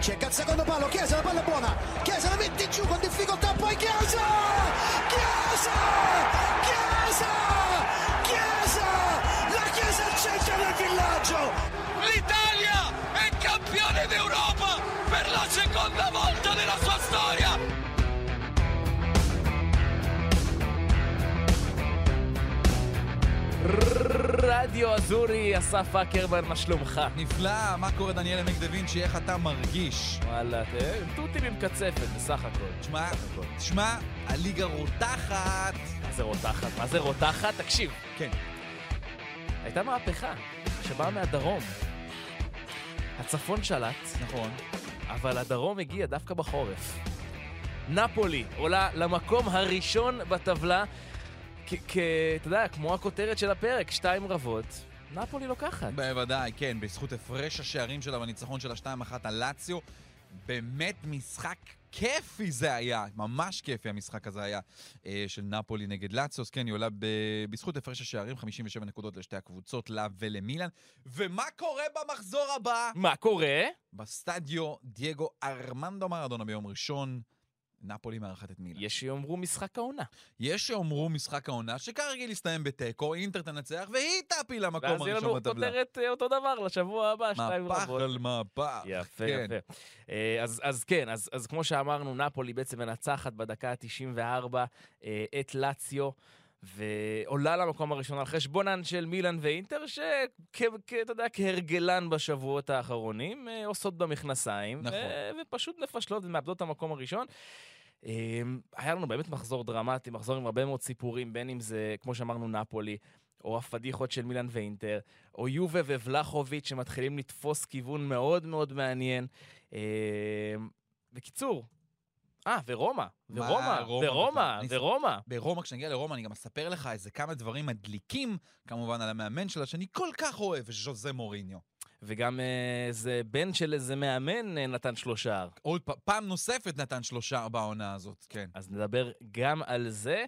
cerca il secondo palo, Chiesa, la palla buona, Chiesa la mette giù con difficoltà, poi Chiesa! Chiesa! Chiesa! Chiesa! La Chiesa al centro del villaggio! L'Italia è campione d'Europa per la seconda volta רדיו אזורי, אסף אקרמן, מה שלומך? נפלא, מה קורה דניאל עמק דה וינצ'י, איך אתה מרגיש? וואלה, תותים עם קצפת, בסך הכל. תשמע, תשמע, הליגה רותחת. מה זה רותחת? מה זה רותחת? תקשיב. כן. הייתה מהפכה שבאה מהדרום. הצפון שלט, נכון. אבל הדרום הגיע דווקא בחורף. נפולי עולה למקום הראשון בטבלה, אתה יודע, כמו הכותרת של הפרק, שתיים רבות. נפולי לוקחת. בוודאי, כן, בזכות הפרש השערים שלה בניצחון של ה-2-1 על לאציו. באמת משחק כיפי זה היה, ממש כיפי המשחק הזה היה אה, של נפולי נגד לאציוס. כן, היא עולה ב- בזכות הפרש השערים, 57 נקודות לשתי הקבוצות, לה ולמילן. ומה קורה במחזור הבא? מה קורה? בסטדיו דייגו ארמנדו מרדונה ביום ראשון. נפולי מארחת את מילאן. יש שיאמרו משחק העונה. יש שיאמרו משחק העונה, שכרגיל יסתיים בתיקו, אינטר תנצח, והיא תפיל למקום ואז יהיה הראשון לנו בטבלה. כותרת אה, אותו דבר לשבוע הבא, שתיים מהפך רבות. על מהפך. יפה, כן. יפה. אה, אז, אז כן, אז, אז כמו שאמרנו, נפולי בעצם מנצחת בדקה ה-94 אה, את לאציו. ועולה למקום הראשון על חשבונן של מילאן ואינטר, שאתה יודע, כהרגלן בשבועות האחרונים, עושות במכנסיים. נכון. ו- ופשוט מפשלות ומאבדות את המקום הראשון. אה, היה לנו באמת מחזור דרמטי, מחזור עם הרבה מאוד סיפורים, בין אם זה, כמו שאמרנו, נפולי, או הפדיחות של מילאן ואינטר, או יובה ובלחוביץ' שמתחילים לתפוס כיוון מאוד מאוד מעניין. אה, בקיצור, אה, ורומא, ורומא, רומא ורומא? ורומא. ברומא, כשנגיע לרומא, אני גם אספר לך איזה כמה דברים מדליקים, כמובן, על המאמן שלה, שאני כל כך אוהב, ז'וזה מוריניו. וגם אה, איזה בן של איזה מאמן אה, נתן שלושה. עוד פ- פעם נוספת נתן שלושה בעונה הזאת, כן. אז נדבר גם על זה.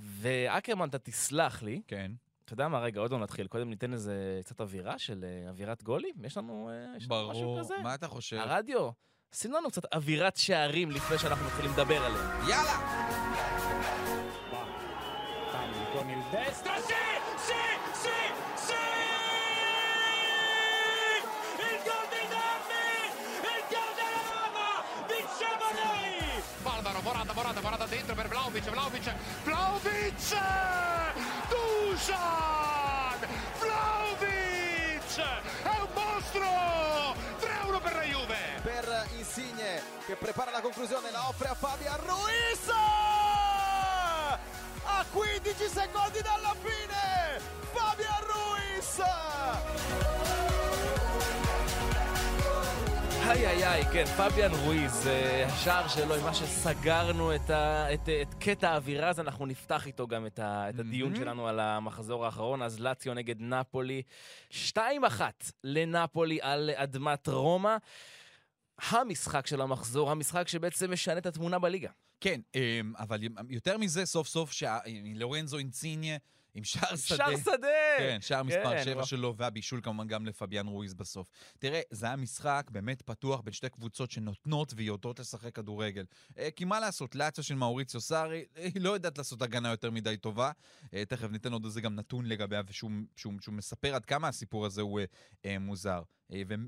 ואקרמן, אתה תסלח לי, כן. אתה יודע מה, רגע, עוד לא נתחיל. קודם ניתן איזה קצת אווירה של אה, אווירת גולים? יש לנו, אה, יש לנו משהו ברור. כזה? מה אתה חושב? הרדיו, שים לנו קצת אווירת שערים לפני שאנחנו מתחילים לדבר עליהם. יאללה! Morata, Morata, dentro per Vlaovic, Vlaovic, Vlaovic! Dusan! Vlaovic! È un mostro! 3-1 per la Juve! Per Insigne che prepara la conclusione, la offre a Fabian Ruiz! היי היי היי, כן, פביאן רואיז, אה, השער שלו עם מה שסגרנו את, ה, את, את קטע האווירה, אז אנחנו נפתח איתו גם את, ה, את הדיון שלנו על המחזור האחרון, אז לאציו נגד נפולי, 2-1 לנפולי על אדמת רומא. המשחק של המחזור, המשחק שבעצם משנה את התמונה בליגה. כן, אמ, אבל יותר מזה, סוף סוף, לורנזו אינציניה עם שער שדה. שער שדה! כן, שער מספר כן, 7 וואו. שלו, והבישול כמובן גם לפביאן רואיז בסוף. תראה, זה היה משחק באמת פתוח בין שתי קבוצות שנותנות ויודעות לשחק כדורגל. אה, כי מה לעשות, לאציה של מאוריציו סארי, אה, היא לא יודעת לעשות הגנה יותר מדי טובה. אה, תכף ניתן עוד איזה גם נתון לגביה, שהוא, שהוא, שהוא מספר עד כמה הסיפור הזה הוא מוזר.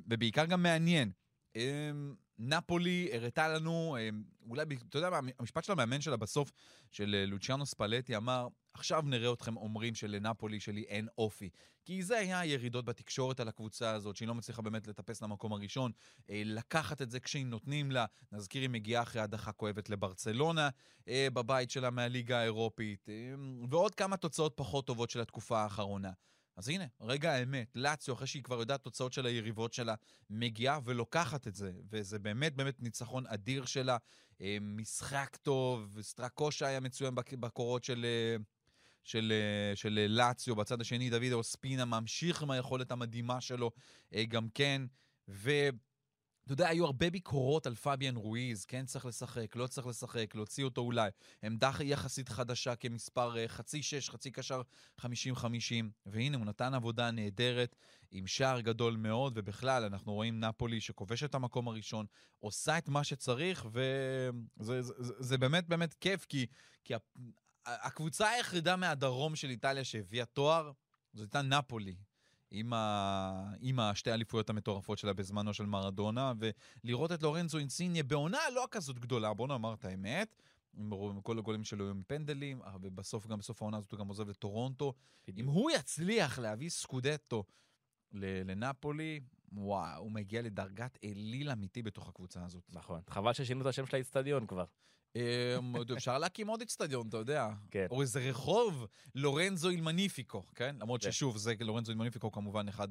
ובעיקר גם מעניין. אה, נפולי הראתה לנו, אה, אולי, אתה יודע מה, המשפט של המאמן שלה בסוף, של אה, לוציאנו ספלטי, אמר, עכשיו נראה אתכם אומרים שלנפולי שלי אין אופי. כי זה היה הירידות בתקשורת על הקבוצה הזאת, שהיא לא מצליחה באמת לטפס למקום הראשון, אה, לקחת את זה כשהם נותנים לה, נזכיר היא מגיעה אחרי הדחה כואבת לברצלונה, אה, בבית שלה מהליגה האירופית, אה, ועוד כמה תוצאות פחות טובות של התקופה האחרונה. אז הנה, רגע האמת, לאציו, אחרי שהיא כבר יודעת תוצאות של היריבות שלה, מגיעה ולוקחת את זה, וזה באמת באמת ניצחון אדיר שלה. אה, משחק טוב, סטרקושה היה מצוין בק- בקורות של... אה, של, אה, של לאציו, בצד השני דוד אוספינה ממשיך עם היכולת המדהימה שלו גם כן, אתה יודע, היו הרבה ביקורות על פביאן רואיז, כן צריך לשחק, לא צריך לשחק, להוציא אותו אולי. עמדה יחסית חדשה כמספר אה, חצי שש, חצי קשר 50-50, והנה, הוא נתן עבודה נהדרת, עם שער גדול מאוד, ובכלל, אנחנו רואים נפולי שכובש את המקום הראשון, עושה את מה שצריך, וזה זה, זה, זה באמת באמת כיף, כי, כי הקבוצה היחידה מהדרום של איטליה שהביאה תואר, זו הייתה נפולי. עם, ה... עם השתי האליפויות המטורפות שלה בזמנו של מרדונה, ולראות את לורנזו אינסיניה בעונה לא כזאת גדולה, בוא נאמר את האמת. עם כל הגולים שלו עם פנדלים, ובסוף, גם בסוף העונה הזאת הוא גם עוזב לטורונטו. בדיוק. אם הוא יצליח להביא סקודטו לנפולי, וואו, הוא מגיע לדרגת אליל אמיתי בתוך הקבוצה הזאת. נכון. חבל ששינו את השם של האיצטדיון כבר. אמ, אפשר להקים עוד אצטדיון, אתה יודע. כן. או איזה רחוב, לורנזו אילמניפיקו, כן? למרות כן. ששוב, זה לורנזו אילמניפיקו כמובן אחד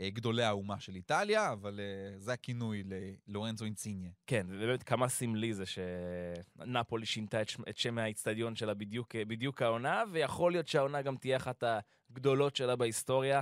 מגדולי האומה של איטליה, אבל אה, זה הכינוי ללורנזו אינציניה. כן, ובאמת כמה סמלי זה שנפולי שינתה את שם האצטדיון שלה בדיוק, בדיוק העונה, ויכול להיות שהעונה גם תהיה אחת הגדולות שלה בהיסטוריה.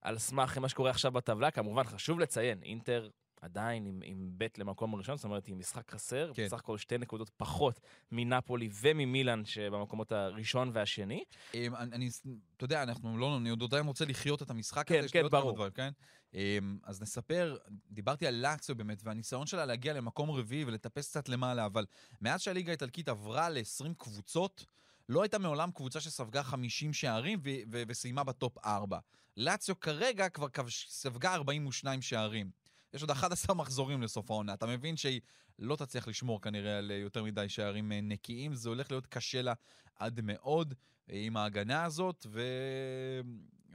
על סמך מה שקורה עכשיו בטבלה, כמובן חשוב לציין, אינטר עדיין עם, עם ב' למקום הראשון, זאת אומרת, עם משחק חסר, כן. בסך הכל שתי נקודות פחות מנפולי וממילאן שבמקומות הראשון והשני. אמ, אני, אני, אתה יודע, אנחנו לא, אני עוד עדיין רוצה לחיות את המשחק כן, הזה. כן, ברור. דבר, כן? אמ, אז נספר, דיברתי על לאציו באמת, והניסיון שלה להגיע למקום רביעי ולטפס קצת למעלה, אבל מאז שהליגה האיטלקית עברה ל-20 קבוצות, לא הייתה מעולם קבוצה שספגה 50 שערים ו- ו- וסיימה בטופ 4. לאציו כרגע כבר ספגה 42 שערים. יש עוד 11 מחזורים לסוף העונה. אתה מבין שהיא לא תצליח לשמור כנראה על יותר מדי שערים אה, נקיים, זה הולך להיות קשה לה עד מאוד אה, עם ההגנה הזאת, ו...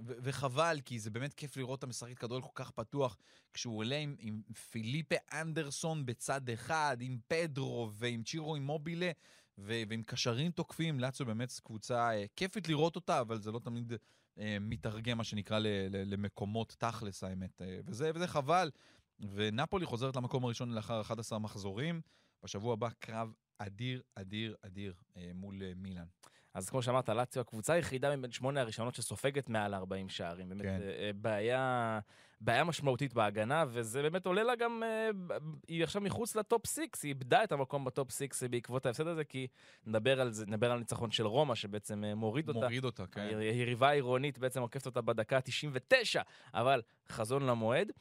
ו- וחבל, כי זה באמת כיף לראות את המשחק כדורגל כל כך פתוח, כשהוא עולה עם, עם פיליפה אנדרסון בצד אחד, עם פדרו ועם צ'ירו עם מובילה, ו- ועם קשרים תוקפים, לאצו באמת קבוצה אה, כיפית לראות אותה, אבל זה לא תמיד אה, מתרגם, מה שנקרא, למקומות תכלס, האמת. אה, וזה, וזה חבל, ונפולי חוזרת למקום הראשון לאחר 11 מחזורים. בשבוע הבא קרב אדיר, אדיר, אדיר אה, מול אה, מילאן. אז כמו שאמרת, לאציו הקבוצה היחידה מבין שמונה הראשונות שסופגת מעל 40 שערים. באמת כן. אה, בעיה, בעיה משמעותית בהגנה, וזה באמת עולה לה גם, אה, היא עכשיו מחוץ ל top 6, היא איבדה את המקום ב top 6 בעקבות ההפסד הזה, כי נדבר על זה, נדבר על ניצחון של רומא, שבעצם אה, מוריד אותה. מוריד אותה, כן. היריבה העירונית בעצם עוקפת אותה בדקה ה-99, אבל חזון למועד.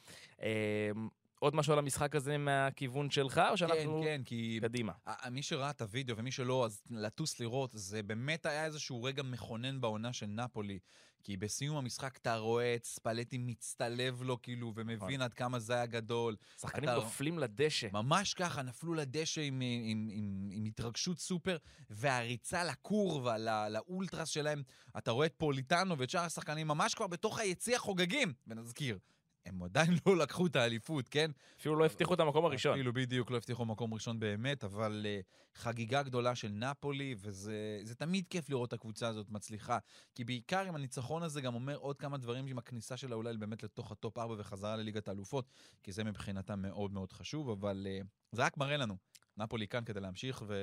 עוד משהו על המשחק הזה מהכיוון שלך, או שאנחנו... כן, כן, כי... קדימה. מי שראה את הוידאו ומי שלא, אז לטוס לראות, זה באמת היה איזשהו רגע מכונן בעונה של נפולי. כי בסיום המשחק אתה רואה את ספלטי מצטלב לו, כאילו, ומבין נכון. עד כמה זה היה גדול. שחקנים אתה... נופלים לדשא. ממש ככה, נפלו לדשא עם, עם, עם, עם, עם התרגשות סופר, והריצה לקורבה, לא, לאולטרס שלהם. אתה רואה את פוליטנו ואת שאר השחקנים ממש כבר בתוך היציע חוגגים, ונזכיר. הם עדיין לא לקחו את האליפות, כן? אפילו לא הבטיחו את המקום הראשון. אפילו בדיוק לא הבטיחו מקום ראשון באמת, אבל uh, חגיגה גדולה של נפולי, וזה תמיד כיף לראות את הקבוצה הזאת מצליחה. כי בעיקר עם הניצחון הזה גם אומר עוד כמה דברים עם הכניסה שלה אולי באמת לתוך ה top 4 וחזרה לליגת האלופות, כי זה מבחינתם מאוד מאוד חשוב, אבל uh, זה רק מראה לנו. נפולי כאן כדי להמשיך ו...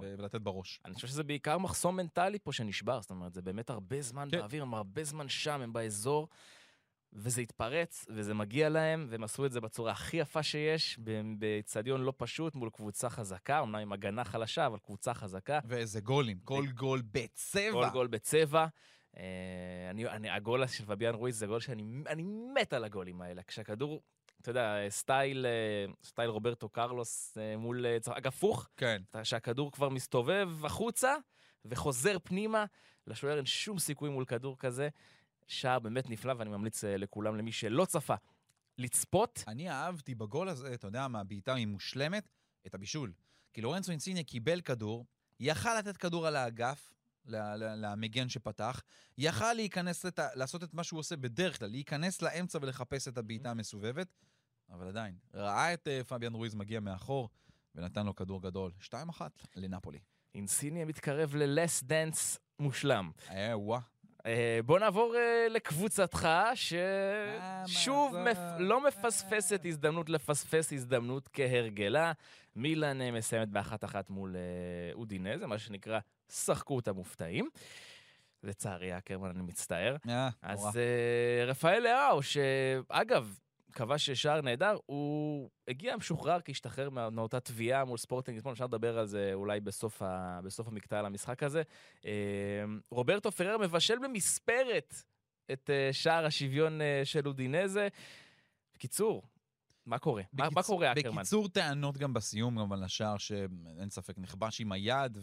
ו... ולתת בראש. אני חושב שזה בעיקר מחסום מנטלי פה שנשבר, זאת אומרת, זה באמת הרבה זמן כן. באוויר, הם הרבה זמן שם, הם באזור. וזה התפרץ, וזה מגיע להם, והם עשו את זה בצורה הכי יפה שיש, באצטדיון לא פשוט, מול קבוצה חזקה, אמנם עם הגנה חלשה, אבל קבוצה חזקה. ואיזה גולים, כל ו... גול בצבע. כל גול בצבע. Uh, אני, אני, הגול של פביאן רויס זה גול שאני מת על הגולים האלה. כשהכדור, אתה יודע, סטייל, אה, סטייל רוברטו קרלוס אה, מול, אגב, הפוך. כן. שהכדור כבר מסתובב החוצה וחוזר פנימה, לשוער אין שום סיכוי מול כדור כזה. שער באמת נפלא, ואני ממליץ אה, לכולם, למי שלא צפה, לצפות. אני אהבתי בגול הזה, אתה יודע מה, הבעיטה היא מושלמת, את הבישול. כי לורנצו אינסיניה קיבל כדור, יכל לתת כדור על האגף, למגן שפתח, יכל להיכנס, לת... לעשות את מה שהוא עושה בדרך כלל, להיכנס לאמצע ולחפש את הבעיטה המסובבת, אבל עדיין, ראה את uh, פביאן רואיז מגיע מאחור, ונתן לו כדור גדול. 2-1 לנפולי. אינסיניה מתקרב ל last dance מושלם. אה, וואה. אה, בוא נעבור uh, לקבוצתך, ששוב מפ... לא מפספסת הזדמנות לפספס הזדמנות כהרגלה. מילאן מסיימת באחת אחת מול אודינזה, מה שנקרא, שחקו את המופתעים. לצערי, אקרמן, אני מצטער. Yeah, אז uh, רפאל לאהו, שאגב, כבש שער נהדר, הוא הגיע משוחרר כי השתחרר מה- מאותה תביעה מול ספורטינג אתמול, אפשר לדבר על זה אולי בסוף, ה... בסוף המקטע על המשחק הזה. אה, רוברטו פרר מבשל במספרת את אה, שער השוויון אה, של אודינזה. בקיצור, מה קורה? מה, מה בקיצ- קורה, אקרמן? בקיצור, טענות גם בסיום, גם על השער שאין ספק נכבש עם היד,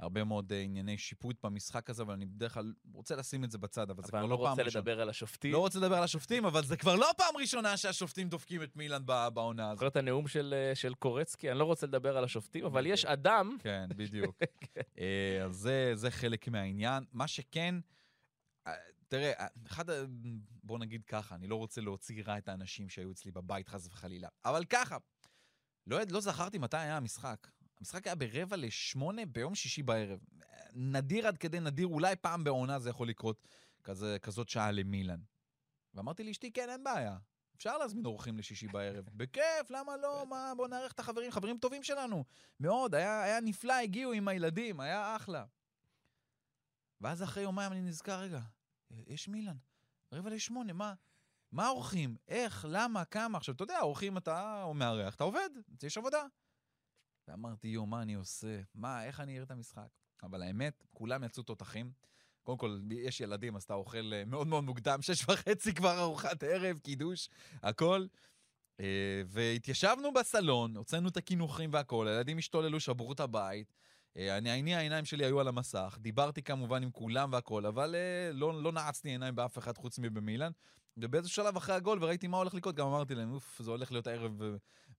והרבה מאוד אה, ענייני שיפוט במשחק הזה, אבל אני בדרך כלל רוצה לשים את זה בצד, אבל זה אבל כבר אני לא לא פעם רוצה ראשונה. לדבר על השופטים. לא רוצה לדבר על השופטים, אבל זה כבר לא פעם ראשונה שהשופטים דופקים את מילאן בעונה הזאת. זוכר את הנאום של, אה, של קורצקי? אני לא רוצה לדבר על השופטים, אבל יש. אדם כן, בדיוק. אה, אז זה, זה חלק מהעניין. מה שכן, אה, תראה, אה, אחד, בוא נגיד ככה, אני לא רוצה להוציא רע את האנשים שהיו אצלי בבית, חס וחלילה. אבל ככה, לא, לא זכרתי מתי היה המשחק. המשחק היה ברבע לשמונה ביום שישי בערב. נדיר עד כדי נדיר, אולי פעם בעונה זה יכול לקרות כזה, כזאת שעה למילן. ואמרתי לאשתי, כן, אין בעיה. אפשר להזמין אורחים לשישי בערב. בכיף, למה לא? מה, בוא נארח את החברים, חברים טובים שלנו. מאוד, היה, היה נפלא, הגיעו עם הילדים, היה אחלה. ואז אחרי יומיים אני נזכר, רגע, יש מילן, רבע לשמונה, מה? מה האורחים? איך? למה? כמה? עכשיו, אתה יודע, האורחים אתה מארח, אתה עובד, יש עבודה. ואמרתי, יו, מה אני עושה? מה, איך אני אראה את המשחק? אבל האמת, כולם יצאו תותחים. קודם כל, יש ילדים, אז אתה אוכל אה, מאוד מאוד מוקדם, שש וחצי כבר ארוחת ערב, קידוש, הכל. אה, והתיישבנו בסלון, הוצאנו את הקינוחים והכל, הילדים השתוללו, שברו את הבית. אה, אני, אני, העיניים שלי היו על המסך, דיברתי כמובן עם כולם והכל, אבל לא, לא נעצתי עיניים באף אחד חוץ מבמילן. ובאיזשהו שלב אחרי הגול, וראיתי מה הולך לקרות, גם אמרתי להם, אוף, זה הולך להיות ערב אה,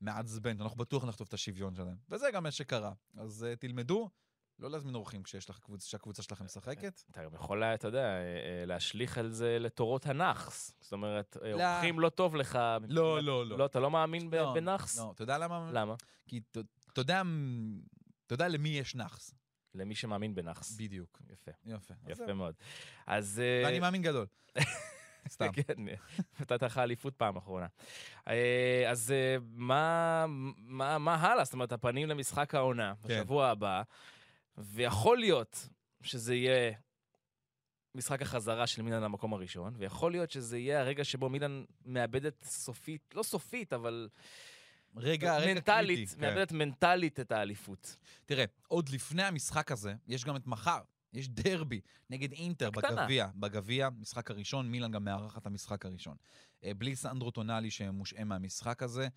מעצבן, אנחנו בטוח נחטוף את השוויון שלהם. וזה גם מה שקרה. אז uh, תלמדו, לא להזמין אורחים כשיש לך קבוצה, שהקבוצה שלכם משחקת. אתה גם יכול, אתה יודע, אה, אה, להשליך על זה לתורות הנאחס. זאת אומרת, אה, לא. אורחים לא טוב לך. לא, לא, לא. לא, אתה לא מאמין לא, בנאחס? לא, אתה יודע למה? למה? כי אתה יודע, אתה יודע למי יש נאחס. למי שמאמין בנאחס. בדיוק. יפה, יפה. יפה. מאוד. אז... אה, ואני מאמין גדול. סתם. כן, נתת לך אליפות פעם אחרונה. אה, אז אה, מה, מה, מה הלאה? זאת אומרת, הפנים למשחק העונה כן. בשבוע הבא, ויכול להיות שזה יהיה משחק החזרה של מילן למקום הראשון, ויכול להיות שזה יהיה הרגע שבו מילן מאבדת סופית, לא סופית, אבל רגע, רגע מנטלית, קריטי. כן. מאבדת מנטלית את האליפות. תראה, עוד לפני המשחק הזה, יש גם את מחר. יש דרבי נגד אינטר. בגביע. בגביע, משחק הראשון, מילאן גם מארחת את המשחק הראשון. אה, בלי סנדרו טונאלי שמושעה מהמשחק הזה,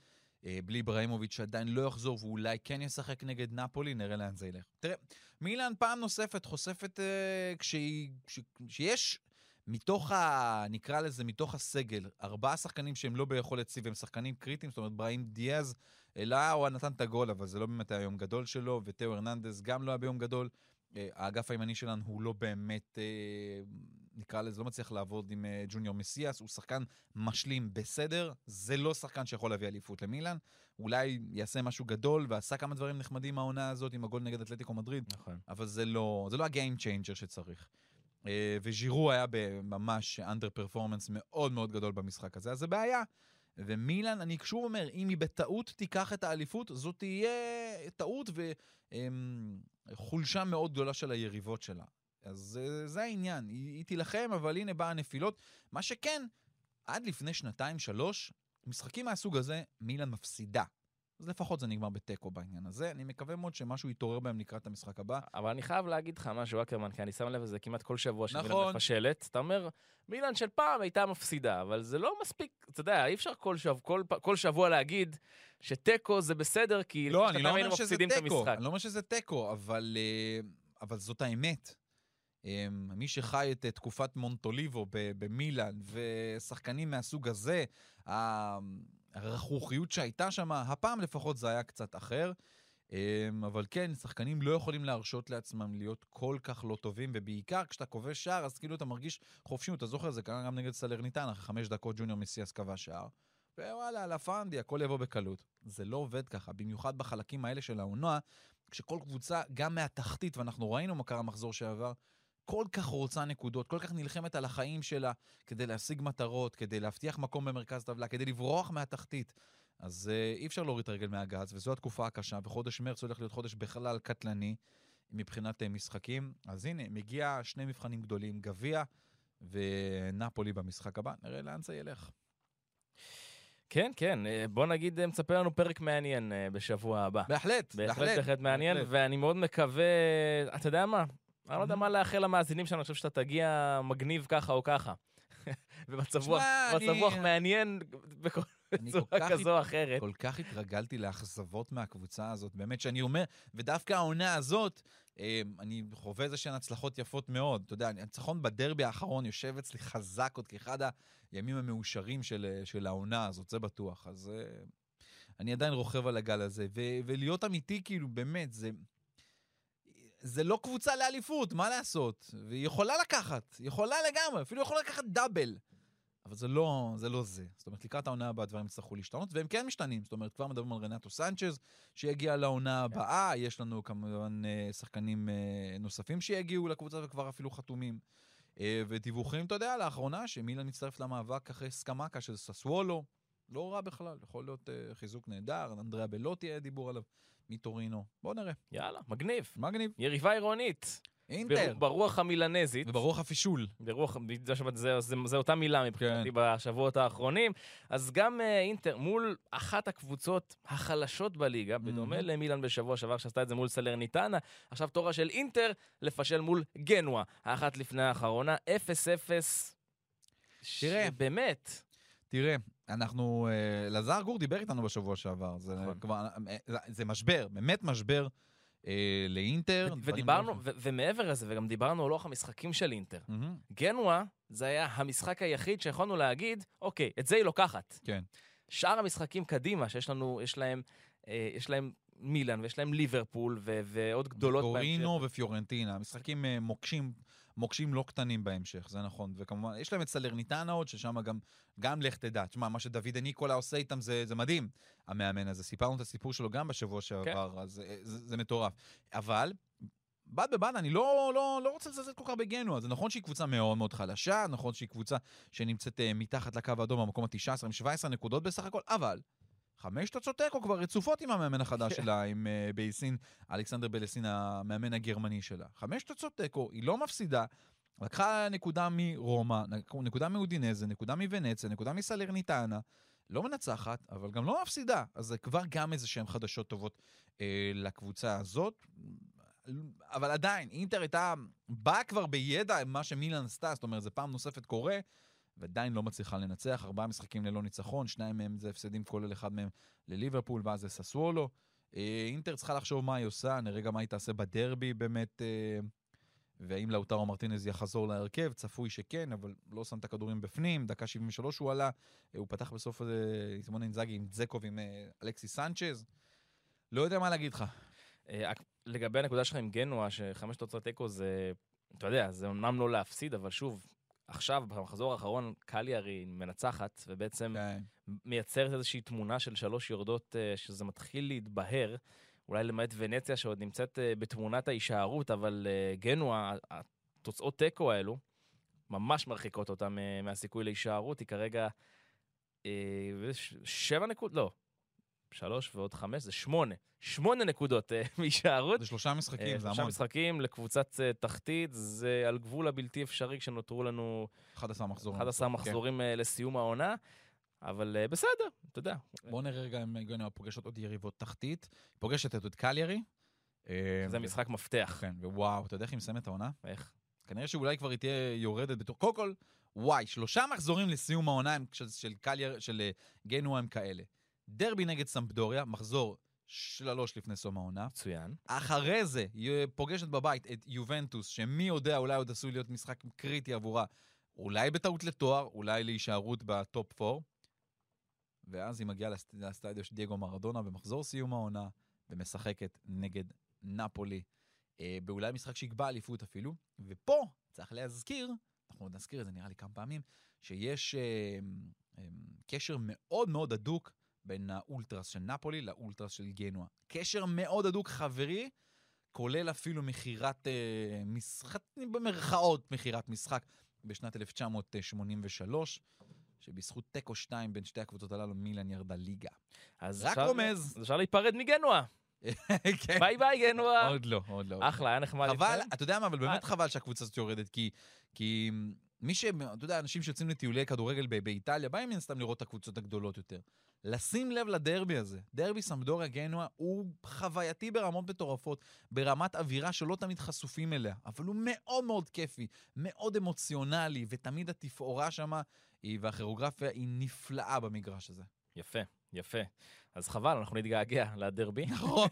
אה, בלי אברהימוביץ' שעדיין לא יחזור ואולי כן ישחק נגד נפולי, נראה לאן זה ילך. תראה, מילאן פעם נוספת חושפת אה, כשהיא, כש, שיש מתוך ה... נקרא לזה, מתוך הסגל, ארבעה שחקנים שהם לא ביכולת שיא והם שחקנים קריטיים, זאת אומרת, בראים דיאז, אלא הוא נתן את הגול, אבל זה לא באמת היה יום גדול שלו, ותאו הרננדז גם לא היה ביום גדול. אה, האגף הימני שלנו הוא לא באמת, אה, נקרא לזה, לא מצליח לעבוד עם אה, ג'וניור מסיאס, הוא שחקן משלים בסדר, זה לא שחקן שיכול להביא אליפות למילאן. אולי יעשה משהו גדול ועשה כמה דברים נחמדים מהעונה הזאת עם הגול נגד אתלטיקו מדריד, נכון. אבל זה לא, זה לא ה game changer שצריך. וז'ירו היה בממש underperformance מאוד מאוד גדול במשחק הזה, אז זה בעיה. ומילאן, אני שוב אומר, אם היא בטעות תיקח את האליפות, זאת תהיה טעות וחולשה מאוד גדולה של היריבות שלה. אז אה, זה העניין, היא, היא תילחם, אבל הנה באה הנפילות. מה שכן, עד לפני שנתיים-שלוש, משחקים מהסוג הזה, מילאן מפסידה. אז לפחות זה נגמר בתיקו בעניין הזה. אני מקווה מאוד שמשהו יתעורר בהם לקראת המשחק הבא. אבל אני חייב להגיד לך משהו, אקרמן, כי אני שם לב לזה כמעט כל שבוע שמילן נכון. מפשלת. אתה אומר, מילן של פעם הייתה מפסידה, אבל זה לא מספיק, אתה יודע, אי אפשר כל, שב, כל, כל שבוע להגיד שתיקו זה בסדר, כי לא, אני לא אומר שזה תיקו. אני לא אומר שזה תיקו, אבל, אה, אבל זאת האמת. אה, מי שחי את תקופת מונטוליבו ב- במילאן, ושחקנים מהסוג הזה, ה- הרכרוכיות שהייתה שם, הפעם לפחות זה היה קצת אחר. אה, אבל כן, שחקנים לא יכולים להרשות לעצמם להיות כל כך לא טובים, ובעיקר כשאתה כובש שער, אז כאילו אתה מרגיש חופשיות. אתה זוכר, זה קרה גם נגד סלרניטן, אחרי חמש דקות ג'וניור מסיאס כבש שער. ווואלה, על הפאנדי, הכל יבוא בקלות. זה לא עובד ככה, במיוחד בחלקים האלה של העונה, כשכל קבוצה, גם מהתחתית, ואנחנו ראינו מה קרה מחזור שעבר, כל כך רוצה נקודות, כל כך נלחמת על החיים שלה כדי להשיג מטרות, כדי להבטיח מקום במרכז הטבלה, כדי לברוח מהתחתית. אז uh, אי אפשר להוריד את הרגל מהגז, וזו התקופה הקשה, וחודש מרץ הולך להיות חודש בכלל קטלני מבחינת uh, משחקים. אז הנה, מגיע שני מבחנים גדולים, גביע ונפולי במשחק הבא, נראה לאן זה ילך. כן, כן, אה, בוא נגיד, אה, מצפה לנו פרק מעניין אה, בשבוע הבא. בהחלט, בהחלט, בהחלט מעניין, בהחלט. ואני מאוד מקווה, אתה יודע מה? אני לא יודע מה לאחל למאזינים שלנו, אני חושב שאתה תגיע מגניב ככה או ככה. תשמע, רוח, מעניין בכל- בצורה כזו או אחרת. כל כך התרגלתי לאכזבות מהקבוצה הזאת, באמת שאני אומר, ודווקא העונה הזאת, אה, אני חווה איזה שהן הצלחות יפות מאוד. אתה יודע, הניצחון בדרבי האחרון יושב אצלי חזק עוד כאחד הימים המאושרים של, אה, של העונה הזאת, זה בטוח. אז אה, אני עדיין רוכב על הגל הזה, ו- ולהיות אמיתי, כאילו, באמת, זה... זה לא קבוצה לאליפות, מה לעשות? והיא יכולה לקחת, יכולה לגמרי, אפילו יכולה לקחת דאבל. אבל זה לא, זה לא זה. זאת אומרת, לקראת העונה הבאה הדברים יצטרכו להשתנות, והם כן משתנים. זאת אומרת, כבר מדברים על רנטו סנצ'ז, שיגיע לעונה הבאה, יש לנו כמובן אה, שחקנים אה, נוספים שיגיעו לקבוצה וכבר אפילו חתומים. אה, ודיווחים, אתה יודע, לאחרונה, שמילן מצטרף למאבק אחרי סקמקה של ססוולו. לא רע בכלל, יכול להיות חיזוק נהדר, אנדריאה בלוטי היה דיבור עליו מטורינו. בואו נראה. יאללה, מגניב. מגניב. יריבה עירונית. אינטר. בר- ברוח המילנזית. וברוח הפישול. ברוח, זה, זה, זה, זה אותה מילה מבחינתי כן. בשבועות האחרונים. אז גם אה, אינטר, מול אחת הקבוצות החלשות בליגה, בדומה מהמם. למילאן בשבוע שעבר, שעשתה את זה מול סלרניטנה, עכשיו תורה של אינטר לפשל מול גנואה, האחת לפני האחרונה, 0-0. תראה. באמת. תראה, אנחנו, אה, לזר גור דיבר איתנו בשבוע שעבר, זה נכון. כבר, אה, זה- משבר, באמת משבר אה, לאינטר. ודיברנו, ו- ומעבר לזה, וגם דיברנו על לוח המשחקים של אינטר. מהמם, גנואה זה היה המשחק היחיד שיכולנו להגיד, אוקיי, את זה היא לוקחת. כן. שאר המשחקים קדימה, שיש לנו, יש להם, אה, יש להם מילאן ויש להם ליברפול ו- ועוד גדולות טורינו ופיורנטינה, משחקים אה, מוקשים, מוקשים לא קטנים בהמשך, זה נכון. וכמובן, יש להם את סלרניטנה עוד, ששם גם, גם לך תדע. תשמע, מה שדוד ניקולה עושה איתם זה, זה מדהים, המאמן הזה. סיפרנו את הסיפור שלו גם בשבוע שעבר, כן. אז אה, זה, זה מטורף. אבל... בד בבד, אני לא, לא, לא רוצה לזלזל כל כך בגנוע. זה נכון שהיא קבוצה מאוד מאוד חלשה, נכון שהיא קבוצה שנמצאת uh, מתחת לקו האדום במקום ה-19 עם 17 נקודות בסך הכל, אבל חמש תוצאות תיקו כבר רצופות עם המאמן החדש שלה, עם uh, בייסין, אלכסנדר בלסין, המאמן הגרמני שלה. חמש תוצאות תיקו, היא לא מפסידה. לקחה נקודה מרומא, נקודה מאודינזה, נקודה מוונציה, נקודה מסלרניטנה. לא מנצחת, אבל גם לא מפסידה. אז זה כבר גם איזה שהן חדשות טובות אה, לקבוצה הזאת. אבל עדיין, אינטר הייתה, באה כבר בידע מה שמילן עשתה, זאת אומרת, זה פעם נוספת קורה, ועדיין לא מצליחה לנצח. ארבעה משחקים ללא ניצחון, שניים מהם זה הפסדים, כולל אחד מהם לליברפול, ואז זה ססוולו. אה, אינטר צריכה לחשוב מה היא עושה, נראה גם מה היא תעשה בדרבי באמת, אה, והאם לאוטרו מרטינז יחזור להרכב, צפוי שכן, אבל לא שם את הכדורים בפנים, דקה 73 הוא עלה, אה, הוא פתח בסוף הזה, סימון אינזאגי עם זקו ועם אה, אלכסיס סנצ'ז. לא יודע מה להגיד לך. לגבי הנקודה שלך עם גנואה, שחמש תוצאות תיקו זה, אתה יודע, זה אמנם לא להפסיד, אבל שוב, עכשיו, במחזור האחרון, קליארי מנצחת, ובעצם כן. מייצרת איזושהי תמונה של שלוש יורדות, אה, שזה מתחיל להתבהר, אולי למעט ונציה שעוד נמצאת אה, בתמונת ההישארות, אבל אה, גנואה, התוצאות תיקו האלו, ממש מרחיקות אותה מהסיכוי להישארות, היא כרגע שבע נקודות, לא, שלוש ועוד חמש, זה שמונה. שמונה נקודות אה, מהישארות. זה שלושה משחקים, אה, זה שלושה המון. משחקים לקבוצת אה, תחתית, זה על גבול הבלתי אפשרי כשנותרו לנו 11 מחזורים. 11 כן. מחזורים לסיום העונה, אבל בסדר, אתה יודע. בואו נראה רגע אם גנוע פוגשת עוד יריבות תחתית. פוגשת את קליירי. זה משחק מפתח. כן, ווואו, אתה יודע איך היא מסיימת העונה? איך? כנראה שאולי כבר היא תהיה יורדת בתור... קודם כל, וואי, שלושה מחזורים לסיום העונה של, של קלייר, של גנוע הם כאלה. דרבי נגד סמפדוריה, מחזור שלוש לפני סיום העונה. מצוין. אחרי זה, היא פוגשת בבית את יובנטוס, שמי יודע, אולי עוד עשוי להיות משחק קריטי עבורה. אולי בטעות לתואר, אולי להישארות ב top 4. ואז היא מגיעה לסט- לסטדיו של דייגו מרדונה במחזור סיום העונה, ומשחקת נגד נפולי, אה, באולי משחק שיקבע אליפות אפילו. ופה, צריך להזכיר, אנחנו עוד נזכיר את זה נראה לי כמה פעמים, שיש אה, אה, קשר מאוד מאוד הדוק בין האולטרס של נפולי לאולטרס של גנואה. קשר מאוד הדוק, חברי, כולל אפילו מכירת אה, משחק, במרכאות מכירת משחק, בשנת 1983, שבזכות תיקו 2 בין שתי הקבוצות הללו, מילאן ירדה ליגה. אז רק רומז. אז אפשר להיפרד מגנואה. כן. ביי ביי גנואה. עוד לא, עוד לא. אחלה, היה נחמד. חבל. אתה יודע מה, אבל באמת אה. חבל שהקבוצה הזאת יורדת, כי, כי מי ש... אתה יודע, אנשים שיוצאים לטיולי כדורגל באיטליה, באים מן הסתם לראות את הקבוצות הגדולות יותר. לשים לב לדרבי הזה. דרבי סמדוריה גנוע הוא חווייתי ברמות מטורפות, ברמת אווירה שלא תמיד חשופים אליה, אבל הוא מאוד מאוד כיפי, מאוד אמוציונלי, ותמיד התפאורה שמה, היא, והכירוגרפיה היא נפלאה במגרש הזה. יפה, יפה. אז חבל, אנחנו נתגעגע לדרבי. נכון,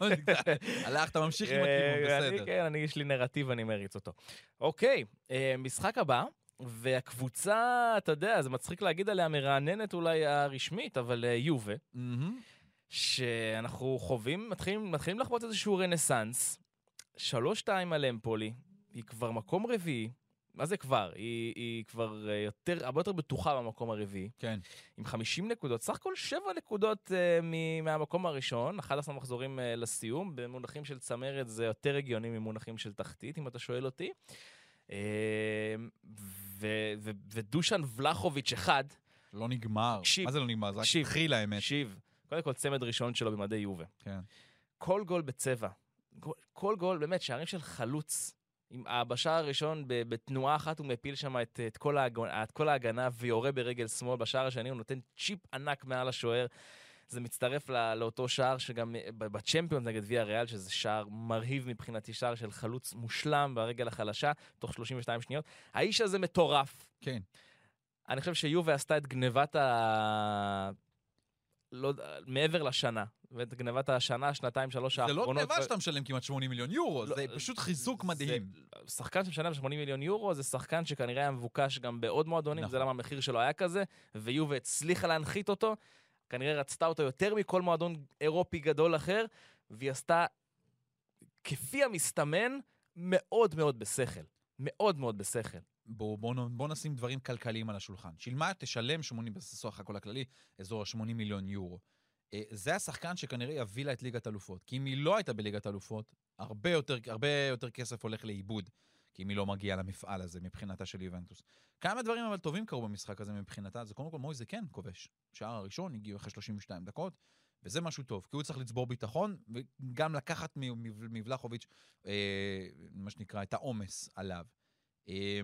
הלכת, ממשיך עם הכיוון, אה, אני- בסדר. כן, יש לי נרטיב, אני מריץ אותו. אוקיי, אה, משחק הבא, והקבוצה, אתה יודע, זה מצחיק להגיד עליה מרעננת אולי הרשמית, אבל אה, יובה, מהמם. שאנחנו חווים, מתחילים, מתחילים לחוות איזשהו רנסאנס. שלוש שתיים על אמפולי, היא כבר מקום רביעי. מה זה כבר? היא, היא כבר אה, יותר, הרבה יותר בטוחה במקום הרביעי. כן. עם 50 נקודות, סך הכל 7 נקודות uh, מ- מהמקום הראשון, 11 מחזורים uh, לסיום, במונחים של צמרת זה יותר הגיוני ממונחים של תחתית, אם אתה שואל אותי. ו- ו- ודושן ולחוביץ' אחד, לא נגמר. תקשיב, מה זה לא נגמר? זה רק התחיל האמת. תקשיב, קודם כל צמד ראשון שלו במדי יובה. כן. כל גול בצבע, כל, כל גול, באמת, שערים של חלוץ. עם, ה- בשער הראשון, בתנועה אחת הוא מפיל שם את, את, כל ההגנה, את כל ההגנה ויורה ברגל שמאל. בשער השני הוא נותן צ'יפ ענק מעל השוער. זה מצטרף לא, לאותו שער שגם אה, ב- בצ'מפיונס נגד ויה ריאל, שזה שער מרהיב מבחינתי, שער של חלוץ מושלם ברגל החלשה, תוך 32 שניות. האיש הזה מטורף. כן. אני חושב שיובה עשתה את גנבת ה... לא מעבר לשנה. ואת גנבת השנה, שנתיים, שלוש זה לא האחרונות. גניבה שאתה משלם כמעט 80 מיליון יורו, לא, זה פשוט חיזוק מדהים. זה, שחקן שמשלם 80 מיליון יורו זה שחקן שכנראה היה מבוקש גם בעוד מועדונים, נכון. זה למה המחיר שלו היה כזה, ויובה הצליחה להנחית אותו, כנראה רצתה אותו יותר מכל מועדון אירופי גדול אחר, והיא עשתה, כפי המסתמן, מאוד מאוד בשכל. מאוד מאוד בשכל. בואו בוא, בוא נשים דברים כלכליים על השולחן. שילמה תשלם 80, בסך הכל הכללי, אזור ה-80 מיליון יורו. אה, זה השחקן שכנראה יביא לה את ליגת אלופות. כי אם היא לא הייתה בליגת אלופות, הרבה יותר, הרבה יותר כסף הולך לאיבוד. כי היא לא מגיעה למפעל הזה מבחינתה של יובנטוס. כמה דברים אבל טובים קרו במשחק הזה מבחינתה, זה קודם כל מויזה כן כובש. שער הראשון הגיעו אחרי 32 דקות, וזה משהו טוב, כי הוא צריך לצבור ביטחון, וגם לקחת מבלחוביץ', אה, מה שנקרא, את העומס עליו. אה,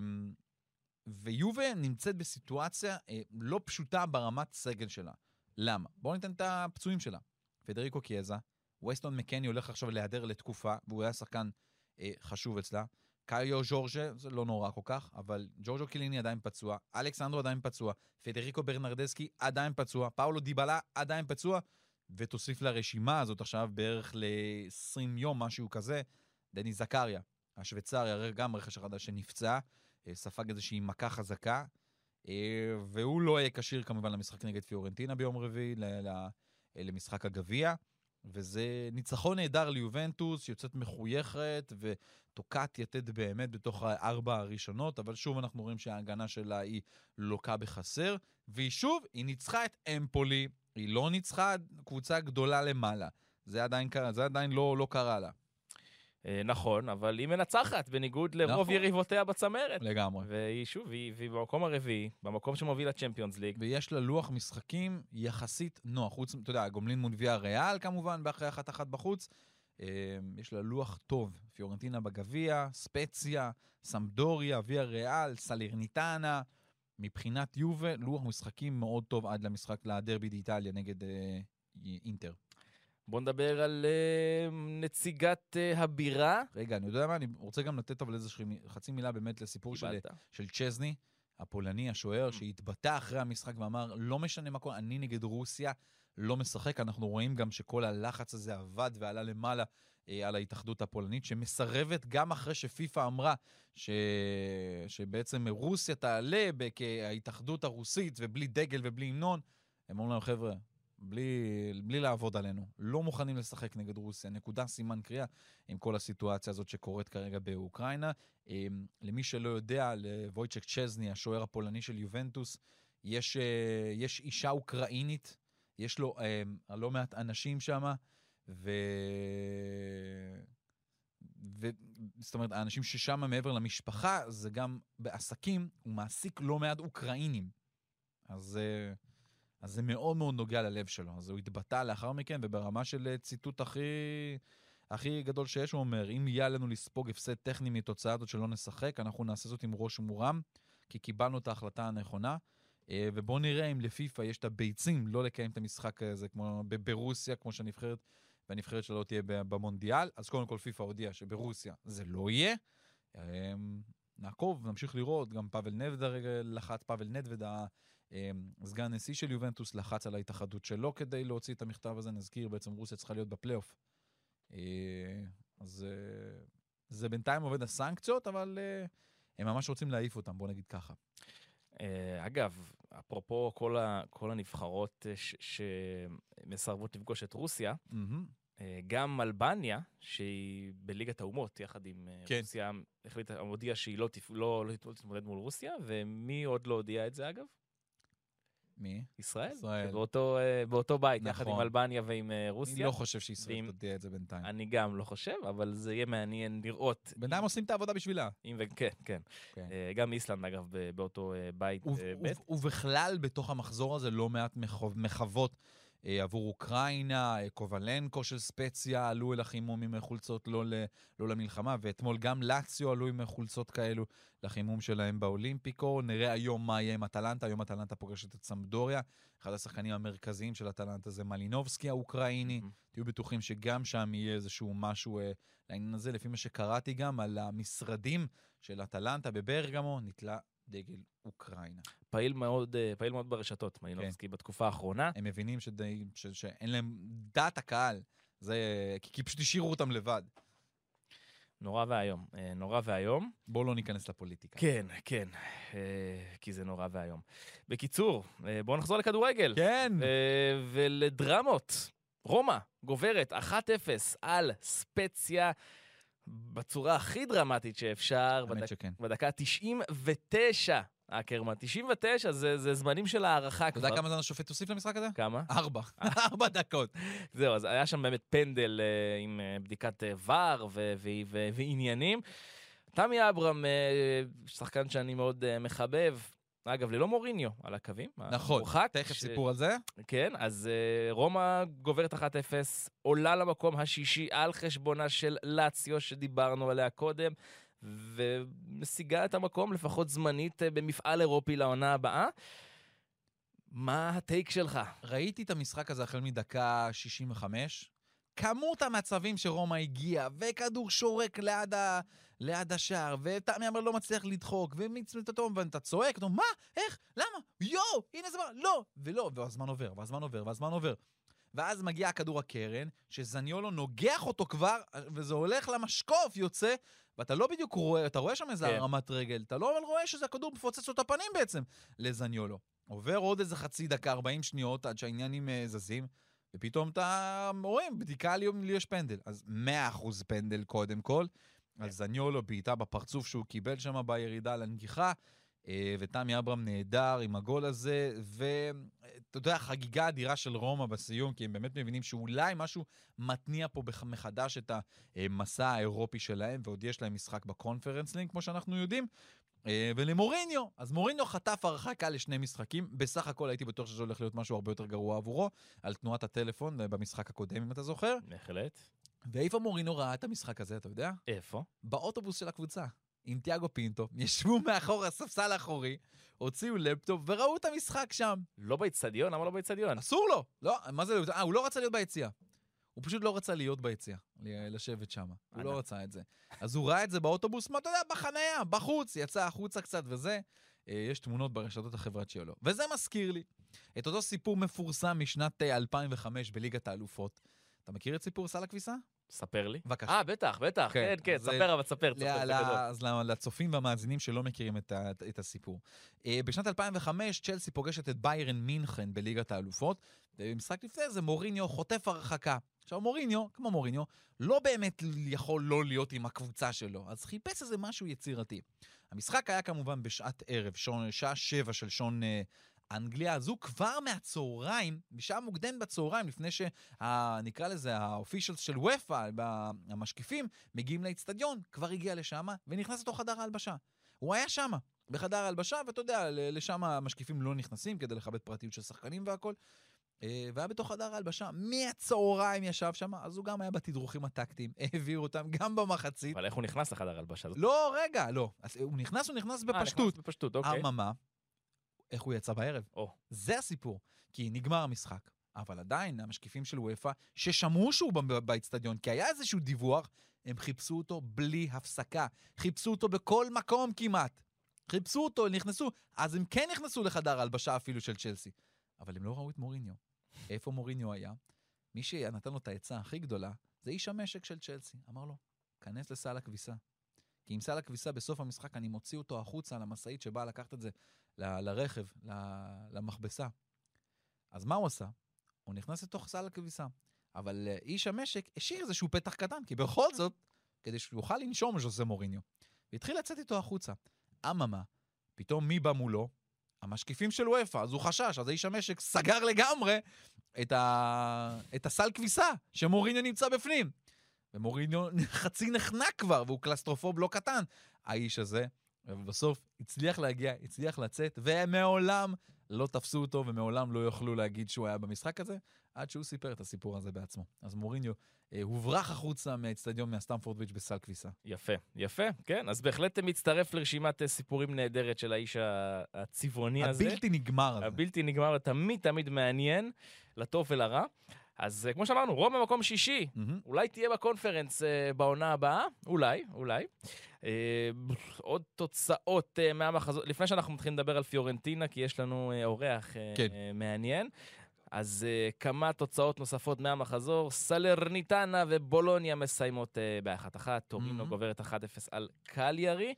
ויובה נמצאת בסיטואציה אה, לא פשוטה ברמת סגל שלה. למה? בואו ניתן את הפצועים שלה. פדריקו קיאזה, ווסטון מקני הולך עכשיו להיעדר לתקופה, והוא היה שחקן אה, חשוב אצלה. קאיו ז'ורג'ה, זה לא נורא כל כך, אבל ג'ורג'ו קיליני עדיין פצוע, אלכסנדרו עדיין פצוע, פדריקו ברנרדסקי עדיין פצוע, פאולו דיבלה עדיין פצוע, ותוסיף לרשימה הזאת עכשיו בערך ל-20 יום, משהו כזה, דני זקריה, השוויצרי, הרי גם רכש החדש שנפצע, אה, ספג איזושהי מכה חזקה, אה, והוא לא יהיה כשיר כמובן למשחק נגד פיורנטינה ביום רביעי, אה, למשחק הגביע. וזה ניצחון נהדר ליובנטוס, שיוצאת מחויכת ותוקעת יתד באמת בתוך הארבע הראשונות, אבל שוב אנחנו רואים שההגנה שלה היא לוקה בחסר, והיא שוב, היא ניצחה את אמפולי, היא לא ניצחה קבוצה גדולה למעלה. זה עדיין, זה עדיין לא, לא קרה לה, נכון, אבל היא מנצחת, בניגוד לרוב נכון. יריבותיה בצמרת. לגמרי. והיא שוב, היא, והיא במקום הרביעי, במקום שמוביל לצ'מפיונס ליג. ויש לה לוח משחקים יחסית נוח. חוץ, אתה יודע, גומלין מול גביע ריאל כמובן, באחרי אחת אחת בחוץ. אה, יש לה לוח טוב. פיורנטינה בגביע, ספציה, סמדוריה, ויה ריאל, סלרניטנה. מבחינת יובה, לוח משחקים מאוד טוב עד למשחק לדרבי באיטליה נגד אה, אינטר. בואו נדבר על uh, נציגת uh, הבירה. רגע, אני יודע מה, אני רוצה גם לתת אבל איזושהי חצי מילה באמת לסיפור של. של צ'זני, הפולני, השוער, שהתבטא אחרי המשחק ואמר, לא משנה מה קורה, אני נגד רוסיה לא משחק. אנחנו רואים גם שכל הלחץ הזה עבד ועלה למעלה אה, על ההתאחדות הפולנית, שמסרבת גם אחרי שפיפ"א אמרה ש... שבעצם רוסיה תעלה כההתאחדות הרוסית ובלי דגל ובלי המנון. הם אומרים לנו, חבר'ה, בלי, בלי לעבוד עלינו, לא מוכנים לשחק נגד רוסיה. נקודה סימן קריאה עם כל הסיטואציה הזאת שקורית כרגע באוקראינה. אה, למי שלא יודע, לוויצ'ק צ'זני, השוער הפולני של יובנטוס, יש, אה, יש אישה אוקראינית, יש לו אה, לא מעט אנשים שם, ו... ו... זאת אומרת, האנשים ששם מעבר למשפחה, זה גם בעסקים, הוא מעסיק לא מעט אוקראינים. אז, אה, אז זה מאוד מאוד נוגע ללב שלו. אז הוא התבטא לאחר מכן, וברמה של אה, ציטוט הכי, הכי גדול שיש, הוא אומר, אם יהיה לנו לספוג הפסד טכני מתוצאה הזאת שלא נשחק, אנחנו נעשה זאת עם ראש מורם, כי קיבלנו את ההחלטה הנכונה. אה, ובואו נראה אם לפיפ"א יש את הביצים לא לקיים את המשחק הזה כמו ברוסיה, כמו שהנבחרת, והנבחרת שלא תהיה ב- במונדיאל. אז קודם כל פיפ"א הודיע שברוסיה זה לא יהיה. אה, נעקוב, נמשיך לראות, גם פאבל נדווד הרגע לחץ, פאבל נדווד, הסגן נשיא של יובנטוס, לחץ על ההתאחדות שלו כדי להוציא את המכתב הזה. נזכיר, בעצם רוסיה צריכה להיות בפלייאוף. אה, אז אה, זה בינתיים עובד הסנקציות, אבל אה, הם ממש רוצים להעיף אותם, בוא נגיד ככה. אגב, אפרופו כל, ה, כל הנבחרות ש, שמסרבות לפגוש את רוסיה. אה, גם אלבניה, שהיא בליגת האומות, יחד עם כן. רוסיה, החליטה, הודיעה שהיא לא, תפ- לא, לא, לא תתמודד מול רוסיה, ומי עוד לא הודיע את זה אגב? מי? ישראל. ישראל. באותו, אה, באותו בית, יחד עם נכון. אלבניה ועם אה, אני רוסיה. לא חושב שישראל ואם- תודיע את זה בינתיים. אני גם לא חושב, אבל זה יהיה מעניין לראות. בינתיים עושים את העבודה בשבילה. אם ו... כן, כן. כן. אה, גם איסלנד, אגב, באותו בית וב- ב'. ובכלל, בתוך המחזור הזה לא מעט מחו- מחוות עבור אוקראינה, אה, קובלנקו של ספציה עלו אל החימום עם חולצות לא, ל, לא למלחמה, ואתמול גם לאציו עלו עם חולצות כאלו לחימום שלהם באולימפיקו. נראה היום מה יהיה עם אטלנטה, היום אטלנטה פוגשת את סמדוריה. אחד השחקנים המרכזיים של אטלנטה זה מלינובסקי האוקראיני. מהמם. תהיו בטוחים שגם שם יהיה איזשהו משהו אה, לעניין הזה. לפי מה שקראתי גם על המשרדים של אטלנטה בברגמו, נתלה דגל אוקראינה. פעיל מאוד, אה, פעיל מאוד ברשתות, מלינובסקי, כן. בתקופה האחרונה. הם מבינים שדי, ש, שאין להם דעת הקהל, זה, כי, כי פשוט השאירו אותם לבד. נורא ואיום. אה, נורא ואיום. בואו לא ניכנס לפוליטיקה. כן, כן, אה, כי זה נורא ואיום. בקיצור, בואו נחזור לכדורגל. כן. ולדרמות. רומא גוברת 1-0 על ספציה בצורה הכי דרמטית שאפשר. בדק- שכן. בדקה 99, אקרמן. 99 זה, זה זמנים של הערכה אתה כבר. יודע כמה זמן השופט הוסיף למשחק הזה? כמה? ארבע. ארבע דקות. זהו, אז היה שם באמת פנדל אה, עם אה, בדיקת אה, ור ו- ו- ו- ועניינים. תמי אברהם, אה, שחקן שאני מאוד אה, מחבב, אגב, ללא מוריניו על הקווים. נכון, המורחק, תכף ש- סיפור על זה. כן, אז אה, רומא גוברת 1-0, עולה למקום השישי על חשבונה של לאציו שדיברנו עליה קודם, ומשיגה את המקום לפחות זמנית אה, במפעל אירופי לעונה הבאה. מה הטייק שלך? ראיתי את המשחק הזה החל מדקה 65. כמות המצבים שרומא הגיעה, וכדור שורק ליד, ה... ליד השער, ותמי אמר לא מצליח לדחוק, ומצוותתו, ואתה צועק, אתה אומר, מה? איך? למה? יואו! הנה זה בא, לא! ולא, והזמן עובר, והזמן עובר, והזמן עובר. ואז מגיע הכדור הקרן, שזניולו נוגח אותו כבר, וזה הולך למשקוף, יוצא, ואתה לא בדיוק רואה, אתה רואה שם איזה כן. הרמת רגל, אתה לא אבל רואה שזה הכדור מפוצץ לו את הפנים בעצם, לזניולו. עובר עוד איזה חצי דקה, 40 שניות, עד שהעניינים אה, זזים, ופתאום אתה רואים, בדיקה לי יש פנדל. אז 100% פנדל קודם כל. אז זניולו בעיטה בפרצוף שהוא קיבל שם בירידה לנגיחה, אה, ותמי אברהם נהדר עם הגול הזה, ואתה יודע, חגיגה אדירה של רומא בסיום, כי הם באמת מבינים שאולי משהו מתניע פה מחדש את המסע האירופי שלהם, ועוד יש להם משחק בקונפרנס לינק, כמו שאנחנו יודעים. אה, ולמוריניו, אז מוריניו חטף הרחקה לשני משחקים, בסך הכל הייתי בטוח שזה הולך להיות משהו הרבה יותר גרוע עבורו, על תנועת הטלפון אה, במשחק הקודם, אם אתה זוכר. בהחלט. ואיפה מוריניו ראה את המשחק הזה, אתה יודע? איפה? באוטובוס של הקבוצה, עם תיאגו פינטו, ישבו מאחור הספסל האחורי, הוציאו לפטופ וראו את המשחק שם. לא באיצטדיון? למה לא באיצטדיון? אסור לו! לא, מה זה, אה, הוא לא רצה להיות ביציע. הוא פשוט לא רצה להיות ביציע, ל- לשבת שם. הוא לא. רצה את זה. אז הוא ראה את זה באוטובוס, מה אתה יודע, בחניה, בחוץ, יצא החוצה קצת וזה. אה, יש תמונות ברשתות החברתיות שלו. וזה מזכיר לי את אותו סיפור מפורסם משנת אה, 2005 בליגת האלופות. אתה מכיר את סיפור סל הכביסה? ספר לי. בבקשה. אה, בטח, בטח. כן, כן, כן, אז, ספר, אבל ספר, ל- ספר, ל- זה גדול. אז לצופים והמאזינים שלא מכירים את, ה- את הסיפור. אה, בשנת 2005 צ'לסי פוגשת את ביירן מינכן בליגת האלופות, ובמשחק לפני זה מוריניו חוטף הרחקה. עכשיו מוריניו, כמו מוריניו, לא באמת יכול לא להיות עם הקבוצה שלו, אז חיפש איזה משהו יצירתי. המשחק היה כמובן בשעת ערב, שעה שבע של שעון אה, אנגליה, הוא כבר מהצהריים, בשעה מוקדמת בצהריים, לפני שנקרא לזה האופישלס של וופא, המשקיפים, מגיעים לאצטדיון, כבר הגיע לשם ונכנס לתוך חדר ההלבשה. הוא היה שם, בחדר ההלבשה, ואתה יודע, לשם המשקיפים לא נכנסים כדי לכבד פרטיות של שחקנים והכל. אה, והיה בתוך חדר ההלבשה, מהצהריים ישב שם, אז הוא גם היה בתדרוכים הטקטיים, העביר אותם גם במחצית. אבל איך הוא נכנס לחדר הלבשה הזאת? לא, רגע, לא. הוא נכנס, הוא נכנס אה, בפשטות. נכנס בפשטות, אוקיי. אממה, איך הוא יצא בערב? או. זה הסיפור. כי נגמר המשחק. אבל עדיין, המשקיפים של וופא, ששמעו שהוא באיצטדיון, כי היה איזשהו דיווח, הם חיפשו אותו בלי הפסקה. חיפשו אותו בכל מקום כמעט. חיפשו אותו, נכנסו. אז הם כן נכנסו לחדר ההלבשה אפילו של צ'לסי. אבל הם לא ראו את מוריניו. איפה מוריניו היה? מי שנתן לו את העצה הכי גדולה, זה איש המשק של צ'לסי. אמר לו, כנס לסל הכביסה. כי עם סל הכביסה בסוף המשחק אני מוציא אותו החוצה למשאית שבאה לקחת את זה ל- לרכב, ל- למכבסה. אז מה הוא עשה? הוא נכנס לתוך סל הכביסה. אבל אה, איש המשק השאיר איזשהו פתח קטן, כי בכל זאת, כדי שהוא יוכל לנשום ז'וזה מוריניו. והתחיל לצאת איתו החוצה. אממה, פתאום מי בא מולו? המשקיפים של וופא, אז הוא חשש, אז האיש המשק סגר לגמרי את, ה... את הסל כביסה, שמוריניו נמצא בפנים. ומוריניו חצי נחנק כבר, והוא קלסטרופוב לא קטן. האיש הזה, ובסוף הצליח להגיע, הצליח לצאת, ומעולם לא תפסו אותו, ומעולם לא יוכלו להגיד שהוא היה במשחק הזה, עד שהוא סיפר את הסיפור הזה בעצמו. אז מוריניו אה, הוברח החוצה מהאצטדיון מהסטמפורד ויץ' בסל כביסה. יפה, יפה, כן. אז בהחלט מצטרף לרשימת אה, סיפורים נהדרת של האיש הצבעוני הזה. הבלתי נגמר הזה. הבלתי נגמר, תמיד תמיד מעניין, לטוב ולרע. אז אה, כמו שאמרנו, רומא מקום שישי, מהמם. אולי תהיה בקונפרנס אה, בעונה הבאה, אולי, אולי. אה, עוד תוצאות אה, מהמחזות, לפני שאנחנו מתחילים לדבר על פיורנטינה, כי יש לנו אה, אורח אה, כן. אה, מעניין. אז אה, כמה תוצאות נוספות מהמחזור, סלרניטנה ובולוניה מסיימות אה, באחת-אחת, טורינו Mhm. גוברת 1-0 על קליירי.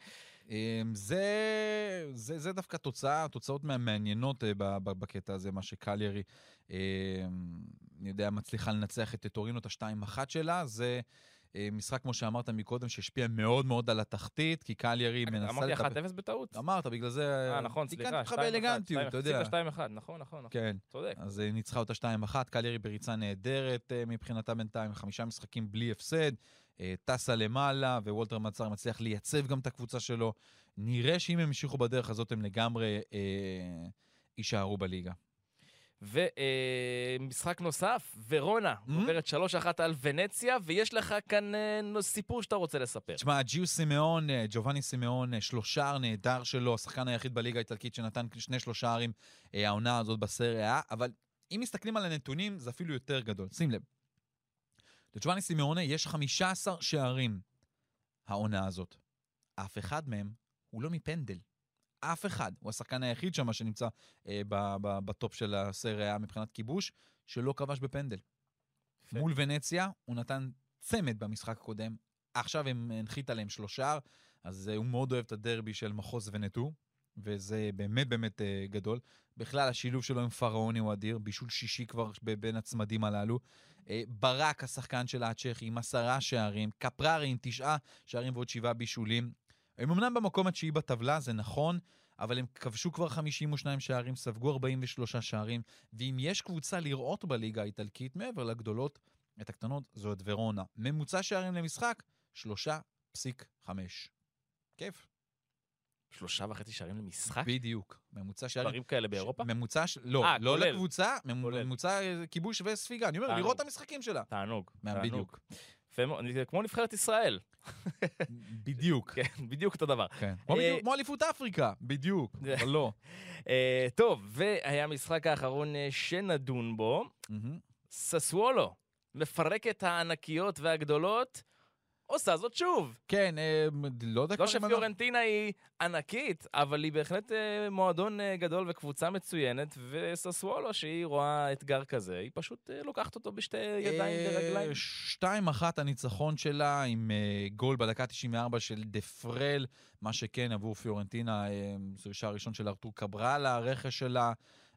אמ, זה, זה, זה דווקא תוצאה, תוצאות מעניינות אה, בקטע הזה, מה שקליירי, אמ, אני יודע, מצליחה לנצח את טורינו, את ה-2-1 שלה. זה אה, משחק, כמו שאמרת מקודם, שהשפיע מאוד מאוד על התחתית, כי קליירי מנסה אמרתי לטפל... 1-0 בטעות. אמרת, בגלל זה... אה, נכון, סליחה. תיקנתי אותך 2-1, באלגנטיות, אתה יודע. הפסידה 2-1, נכון, נכון, נכון. כן, צודק. אז אה, ניצחה אותה 2-1, קליירי בריצה נהדרת מבחינתה בינתיים, חמישה משחקים בלי הפסד, טסה למעלה, ווולטר מצר מצליח לייצב גם את הקבוצה שלו. נראה שאם הם ימשיכו בדרך הזאת, הם לגמרי אה, יישארו בליגה. ומשחק נוסף, ורונה, Mhm. עוברת 3-1 על ונציה, ויש לך כאן אה, סיפור שאתה רוצה לספר. תשמע, ג'יו סימאון, אה, ג'ובאני סימאון, אה, שלושה נהדר שלו, השחקן היחיד בליגה האיטלקית שנתן שני שלושה ערים אה, העונה הזאת בסריה, אבל אם מסתכלים על הנתונים, זה אפילו יותר גדול. שים לב, לג'ובאני סימאונה יש 15 שערים העונה הזאת. אף אחד מהם הוא לא מפנדל. אף אחד. הוא השחקן היחיד שם שנמצא אה, ב- ב- בטופ של הסריה מבחינת כיבוש, שלא כבש בפנדל. יפה. מול ונציה, הוא נתן צמד במשחק הקודם, עכשיו הם הנחית עליהם שלושה, אז אה, הוא מאוד אוהב את הדרבי של מחוז ונטו, וזה באמת באמת אה, גדול. בכלל, השילוב שלו עם פרעוני הוא אדיר, בישול שישי כבר בין הצמדים הללו. אה, ברק, השחקן של הצ'כי, עם עשרה שערים, קפררי עם תשעה שערים ועוד שבעה בישולים. הם אמנם במקום התשיעי בטבלה, זה נכון, אבל הם כבשו כבר 52 שערים, ספגו 43 שערים, ואם יש קבוצה לראות בליגה האיטלקית, מעבר לגדולות, את הקטנות, זו את ורונה. ממוצע שערים למשחק, 3.5. כיף. שלושה וחצי שערים למשחק? בדיוק. ממוצע שערים. דברים כאלה באירופה? ממוצע. לא, אה, לא. לקבוצה. ממוצע אה, כיבוש וספיגה. אני אומר. לראות את המשחקים שלה. תענוג. בדיוק. כמו נבחרת ישראל. בדיוק. כן, בדיוק אותו דבר. כן. כמו אה, כמו אליפות אפריקה, בדיוק, אבל לא. טוב, והיה המשחק האחרון שנדון בו. ססוולו, מפרקת הענקיות והגדולות, עושה זאת שוב. כן, אה, לא יודע לא שפיורנטינה היא ענקית, אבל היא בהחלט אה, מועדון אה, גדול וקבוצה מצוינת, וססוולו, שהיא רואה אתגר כזה, היא פשוט אה, לוקחת אותו בשתי ידיים אה, ורגליים. 2-1 הניצחון שלה עם אה, גול בדקה 94 של דה פרל, מה שכן עבור פיורנטינה, אה, זה שער ראשון של ארתור קברלה, הרכש שלה.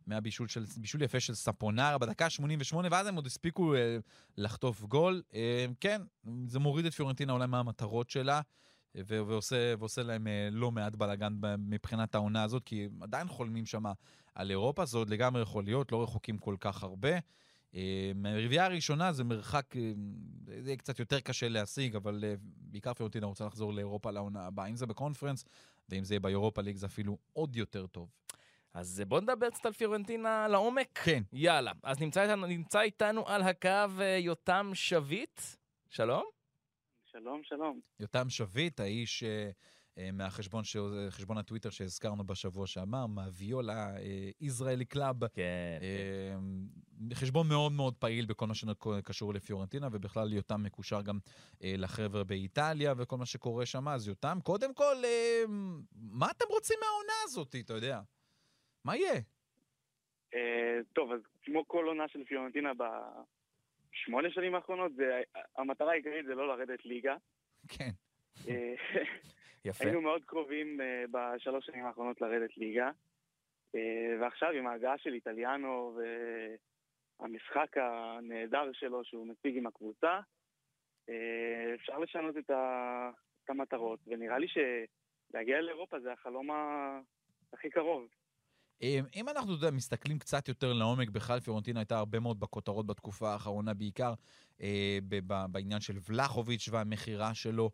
מהבישול של, בישול יפה של ספונרה בדקה 88, ואז הם עוד הספיקו אה, לחטוף גול. אה, כן, זה מוריד את פיורנטינה אולי מהמטרות שלה, אה, ועושה, ועושה להם אה, לא מעט בלאגן מבחינת העונה הזאת, כי עדיין חולמים שם על אירופה, זה עוד לגמרי יכול להיות, לא רחוקים כל כך הרבה. אה, מהרביעייה הראשונה זה מרחק, אה, זה יהיה קצת יותר קשה להשיג, אבל אה, בעיקר פיורנטינה רוצה לחזור לאירופה לעונה הבאה. אם זה בקונפרנס, ואם זה יהיה באירופה ליג זה אפילו עוד יותר טוב. אז בואו נדבר קצת על פיורנטינה לעומק. כן. יאללה. אז נמצא איתנו, נמצא איתנו על הקו יותם שביט. שלום. שלום, שלום. יותם שביט, האיש אה, מהחשבון ש... חשבון הטוויטר שהזכרנו בשבוע שעבר, מהוויולה ישראלי קלאב. כן. אה, חשבון מאוד מאוד פעיל בכל מה שקשור לפיורנטינה, ובכלל יותם מקושר גם אה, לחבר'ה באיטליה וכל מה שקורה שם. אז יותם, קודם כל, מה אתם רוצים מהעונה הזאת, אתה יודע? מה יהיה? טוב, אז כמו כל עונה של פיורנטינה בשמונה שנים האחרונות, המטרה העיקרית זה לא לרדת ליגה. כן. יפה. היינו מאוד קרובים uh, בשלוש שנים האחרונות לרדת ליגה, uh, ועכשיו עם ההגעה של איטליאנו והמשחק הנהדר שלו שהוא מציג עם הקבוצה, uh, אפשר לשנות את, ה... את המטרות, ונראה לי שלהגיע לאירופה זה החלום ה... הכי קרוב. אם אנחנו יודע, מסתכלים קצת יותר לעומק, בכלל פיורנטינה הייתה הרבה מאוד בכותרות בתקופה האחרונה, בעיקר אה, בעניין של ולחוביץ' והמכירה שלו.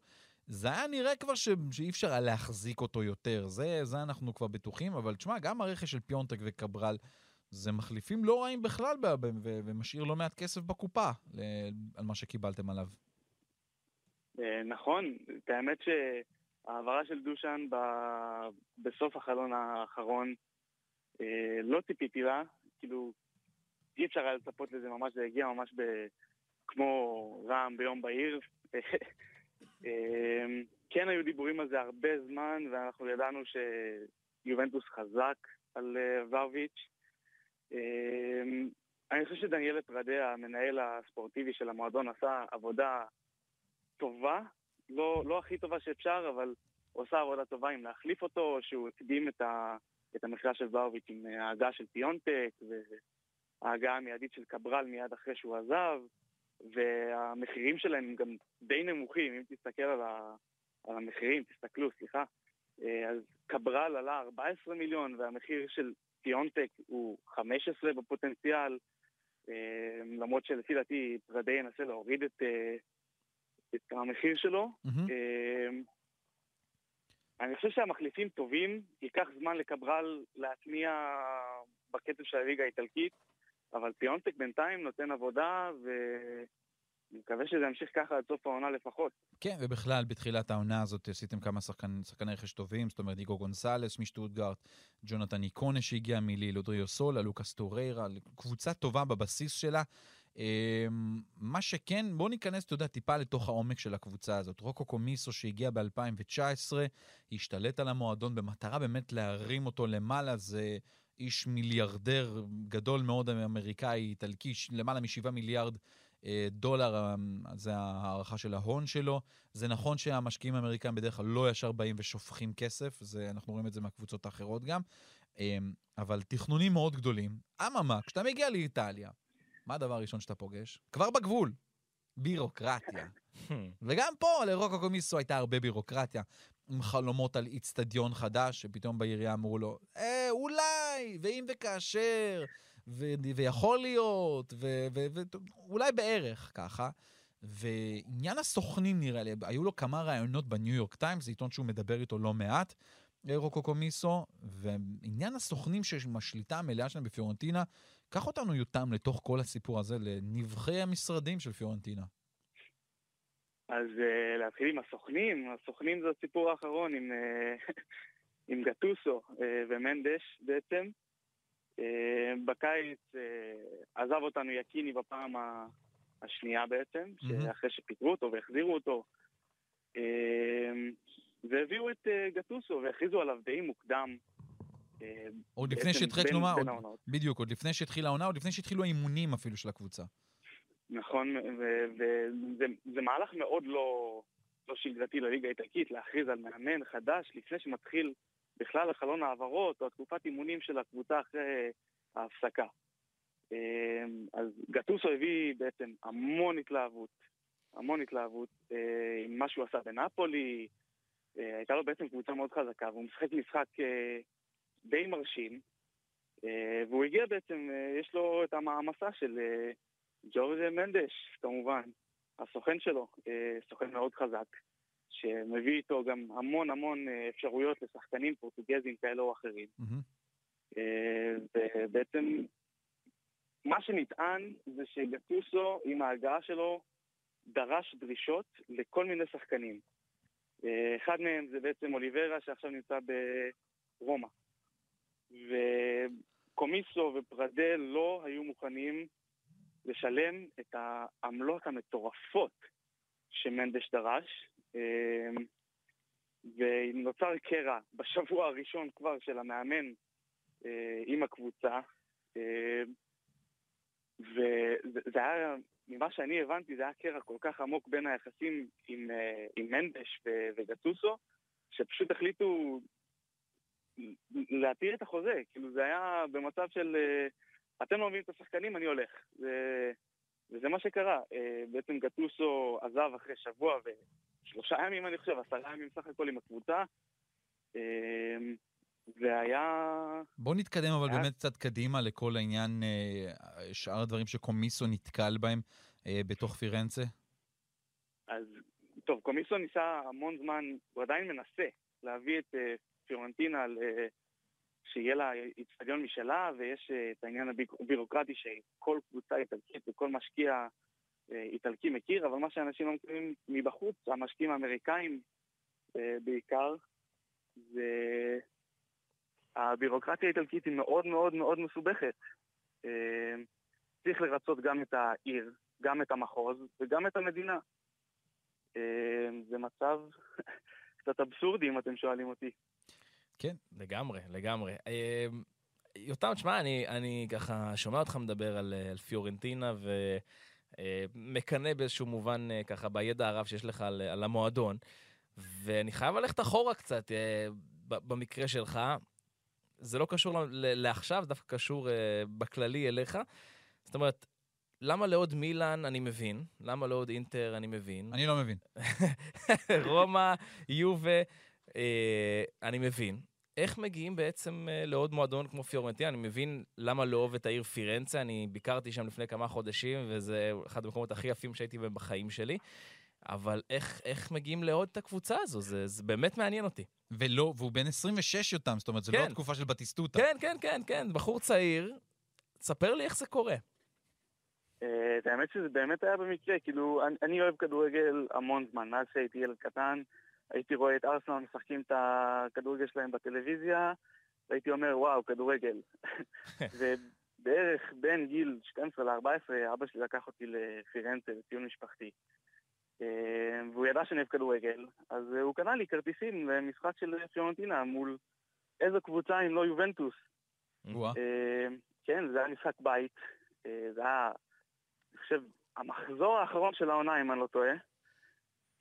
זה היה נראה כבר ש... שאי אפשר היה להחזיק אותו יותר, זה, זה אנחנו כבר בטוחים, אבל תשמע, גם הרכש של פיונטק וקברל, זה מחליפים לא רעים בכלל, ב... ו... ומשאיר לא מעט כסף בקופה ל... על מה שקיבלתם עליו. אה, נכון, את האמת שההעברה של דושן ב... בסוף החלון האחרון, אה, לא ציפיתי לה, כאילו, אי אפשר היה לצפות לזה ממש, זה הגיע ממש ב... כמו רעם ביום בהיר. אמ, כן היו דיבורים על זה הרבה זמן, ואנחנו ידענו שיובנטוס חזק על אה, ורביץ'. אני חושב שדניאל פרדה, המנהל הספורטיבי של המועדון, עשה עבודה טובה, לא, לא הכי טובה שאפשר, אבל הוא עשה עבודה טובה עם להחליף אותו, שהוא הקדים את, ה, את המכירה של ורביץ' עם ההגעה של פיונטק, וההגעה המיידית של קברל מיד אחרי שהוא עזב. והמחירים שלהם גם די נמוכים, אם תסתכל על, ה... על המחירים, תסתכלו, סליחה. אה, אז קברל עלה 14 מיליון, והמחיר של פיונטק הוא 15 בפוטנציאל, אה, למרות שלפי דעתי פרדי ינסה להוריד את, אה, את המחיר שלו. Mm-hmm. אני חושב שהמחליפים טובים, ייקח זמן לקברל להטמיע בקצב של הליגה האיטלקית. אבל פיונטק בינתיים נותן עבודה, ואני מקווה שזה ימשיך ככה עד סוף העונה לפחות. כן, ובכלל, בתחילת העונה הזאת עשיתם כמה שחקני, שחקני רכש טובים, זאת אומרת, איגו גונסלס משטוטגארט, ג'ונתן איקונה שהגיע מליל, אודריו סולה, לוקאס טוריירה, קבוצה טובה בבסיס שלה. אמ, מה שכן, בואו ניכנס, אתה יודע, טיפה לתוך העומק של הקבוצה הזאת. רוקו קומיסו שהגיע ב-2019, השתלט על המועדון במטרה באמת להרים אותו למעלה, זה איש מיליארדר גדול מאוד אמריקאי, איטלקי, למעלה משבעה מיליארד אה, דולר, אה, זה הערכה של ההון שלו. זה נכון שהמשקיעים האמריקאים בדרך כלל לא ישר באים ושופכים כסף, זה, אנחנו רואים את זה מהקבוצות האחרות גם, אה, אבל תכנונים מאוד גדולים. אממה, כשאתה מגיע לאיטליה, מה הדבר הראשון שאתה פוגש? כבר בגבול, בירוקרטיה. וגם פה לרוקו קומיסו הייתה הרבה בירוקרטיה. עם חלומות על איצטדיון חדש, שפתאום בעירייה אמרו לו, אה, אולי, ואם וכאשר, ו- ויכול להיות, ואולי בערך ככה. ועניין הסוכנים נראה לי, היו לו כמה ראיונות בניו יורק טיימס, זה עיתון שהוא מדבר איתו לא מעט, רוקו קומיסו, ועניין הסוכנים עם השליטה המלאה שלהם בפיורנטינה, קח אותנו יותם לתוך כל הסיפור הזה, לנבחי המשרדים של פיורנטינה. אז uh, להתחיל עם הסוכנים, הסוכנים זה הסיפור האחרון עם, uh, עם גטוסו uh, ומנדש בעצם. Uh, בקיץ uh, עזב אותנו יקיני בפעם השנייה בעצם, mm-hmm. אחרי שפיטרו אותו והחזירו אותו. Uh, והביאו את uh, גטוסו והכריזו עליו די מוקדם. עוד לפני שהתחילה העונה, בדיוק, עוד לפני שהתחילה העונה, עוד לפני שהתחילו האימונים אפילו של הקבוצה. נכון, וזה מהלך מאוד לא, לא שגרתי לליגה האיטלקית, להכריז על מאמן חדש לפני שמתחיל בכלל החלון העברות או התקופת אימונים של הקבוצה אחרי ההפסקה. אמ, אז גטוסו הביא בעצם המון התלהבות, המון התלהבות אה, עם מה שהוא עשה בנפולי, אה, הייתה לו בעצם קבוצה מאוד חזקה, והוא משחק משחק אה, די מרשים, והוא הגיע בעצם, יש לו את המעמסה של ג'ורג' מנדש, כמובן, הסוכן שלו, אה, סוכן מאוד חזק, שמביא איתו גם המון המון אה, אפשרויות לשחקנים פורטוגזים כאלה או אחרים. Mm-hmm. ובעצם מה שנטען זה שגטוסו עם ההגעה שלו דרש דרישות לכל מיני שחקנים. אחד מהם זה בעצם אוליברה שעכשיו נמצא ברומא. וקומיסו ופרדל לא היו מוכנים לשלם את העמלות המטורפות שמנדש דרש, ונוצר קרע בשבוע הראשון כבר של המאמן עם הקבוצה, וזה היה, ממה שאני הבנתי, זה היה קרע כל כך עמוק בין היחסים עם, עם מנדש וגטוסו, שפשוט החליטו להתיר את החוזה. כאילו זה היה במצב של אתם לא מביאים את השחקנים, אני הולך. זה, וזה מה שקרה. בעצם גטוסו עזב אחרי שבוע ושלושה ימים, אני חושב, עשרה ימים סך הכל עם הקבוצה. והיה... בוא נתקדם אבל היה... באמת קצת קדימה לכל העניין, שאר הדברים שקומיסו נתקל בהם בתוך פירנצה. אז טוב, קומיסו ניסה המון זמן, הוא עדיין מנסה להביא את פיורנטינה שיהיה לה איצטדיון משלה, ויש את העניין הבירוקרטי שכל קבוצה איטלקית וכל משקיע איטלקי מכיר, אבל מה שאנשים לא מכירים מבחוץ, המשקיעים האמריקאים בעיקר, זה... הבירוקרטיה האיטלקית היא מאוד מאוד מאוד מסובכת. צריך לרצות גם את העיר, גם את המחוז וגם את המדינה. זה מצב קצת אבסורדי אם אתם שואלים אותי. כן, לגמרי, לגמרי. יותם, תשמע, אני, אני ככה שומע אותך מדבר על, על פיורנטינה ומקנא באיזשהו מובן ככה בידע הרב שיש לך על, על המועדון, ואני חייב ללכת אחורה קצת במקרה שלך. זה לא קשור לעכשיו, דווקא קשור בכללי אליך. זאת אומרת, למה לעוד מילאן אני מבין, למה לעוד אינטר אני מבין. אני לא מבין. רומא, יובה, אה, אני מבין. איך מגיעים בעצם אה, לעוד מועדון כמו פיורנטין? אני מבין למה לא אוהב את העיר פירנצה, אני ביקרתי שם לפני כמה חודשים, וזה אחד המקומות הכי יפים שהייתי בהם בחיים שלי. אבל איך, איך מגיעים לעוד את הקבוצה הזו? זה, זה באמת מעניין אותי. ולא, והוא בן 26 יותם, זאת אומרת, זו לא כן. לא התקופה של בטיסטוטה. כן, כן, כן, כן, בחור צעיר. תספר לי איך זה קורה. אה, את האמת שזה באמת היה במקרה, כאילו, אני, אני אוהב כדורגל המון זמן, מאז שהייתי ילד קטן. הייתי רואה את ארסנל משחקים את הכדורגל שלהם בטלוויזיה, והייתי אומר, וואו, כדורגל. ובערך בין גיל 12 ל-14, אבא שלי לקח אותי לפירנצה, לציון משפחתי. אה, והוא ידע שאני אוהב כדורגל, אז הוא קנה לי כרטיסים למשחק של פיורנטינה מול איזו קבוצה אם לא יובנטוס. אה, כן, זה היה משחק בית. אה, זה היה, אני חושב, המחזור האחרון של העונה, אם אני לא טועה.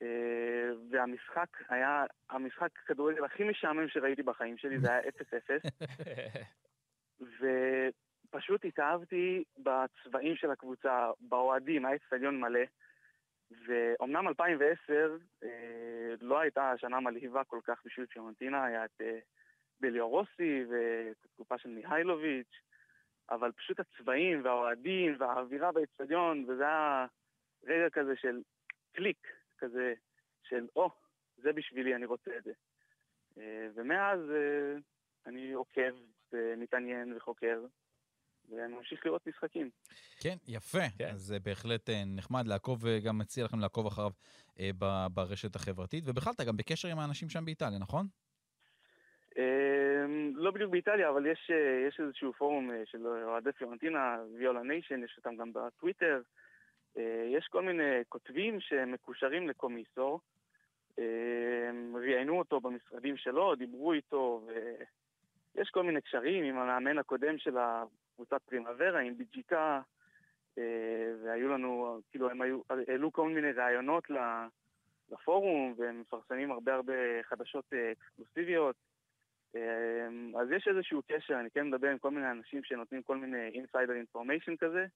אה, והמשחק היה המשחק כדורגל הכי משעמם שראיתי בחיים שלי, זה היה 0-0. ופשוט התאהבתי בצבעים של הקבוצה, באוהדים, היה אצטדיון מלא. ואומנם 2010 אה, לא הייתה שנה מלהיבה כל כך בשביל פיורנטינה, היה את אה, בליאו רוסי ואת התקופה של מיהיילוביץ', אבל פשוט הצבעים והאוהדים והאווירה באצטדיון, וזה היה רגע כזה של קליק, כזה של, או, oh, זה בשבילי, אני רוצה את זה. אה, ומאז אה, אני עוקב ומתעניין וחוקר, ואני ממשיך לראות משחקים. כן, יפה. כן. אז זה בהחלט אה, נחמד לעקוב, וגם מציע לכם לעקוב אחריו ברשת החברתית. ובכלל, אתה גם בקשר עם האנשים שם באיטליה, נכון? לא בדיוק באיטליה, אבל יש, יש איזשהו פורום של אוהדי פיורנטינה, ויולה ניישן, יש אותם גם בטוויטר. אה, יש כל מיני כותבים שמקושרים לקומיסו, אה, ראיינו אותו במשרדים שלו, דיברו איתו, ויש כל מיני קשרים עם המאמן הקודם של הקבוצת פרימוורה, עם ביג'יקה, אה, והיו לנו, כאילו הם היו, העלו כל מיני ראיונות לפורום, והם מפרסמים הרבה הרבה חדשות אקסקלוסיביות. אז יש איזשהו קשר, אני כן מדבר עם כל מיני אנשים שנותנים כל מיני אינסיידר אינפורמיישן כזה.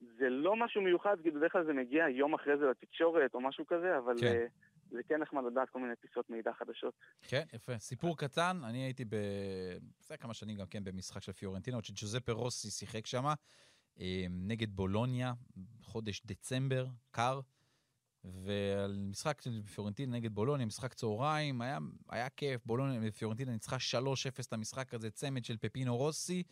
זה לא משהו מיוחד, כי בדרך כלל זה מגיע יום אחרי זה לתקשורת או משהו כזה, אבל כן. אה, זה כן נחמד לדעת כל מיני פיסות מידע חדשות. כן, יפה. סיפור קטן, אני הייתי ב... לפני כמה שנים גם כן במשחק של פיורנטינה, עוד שג'וזפה רוסי שיחק שם, אה, נגד בולוניה, חודש דצמבר, קר. ועל משחק של פיורנטינה נגד בולוניה, משחק צהריים, היה, היה כיף, בולוניה ופיורנטינה ניצחה 3-0 את המשחק הזה, צמד של פפינו רוסי,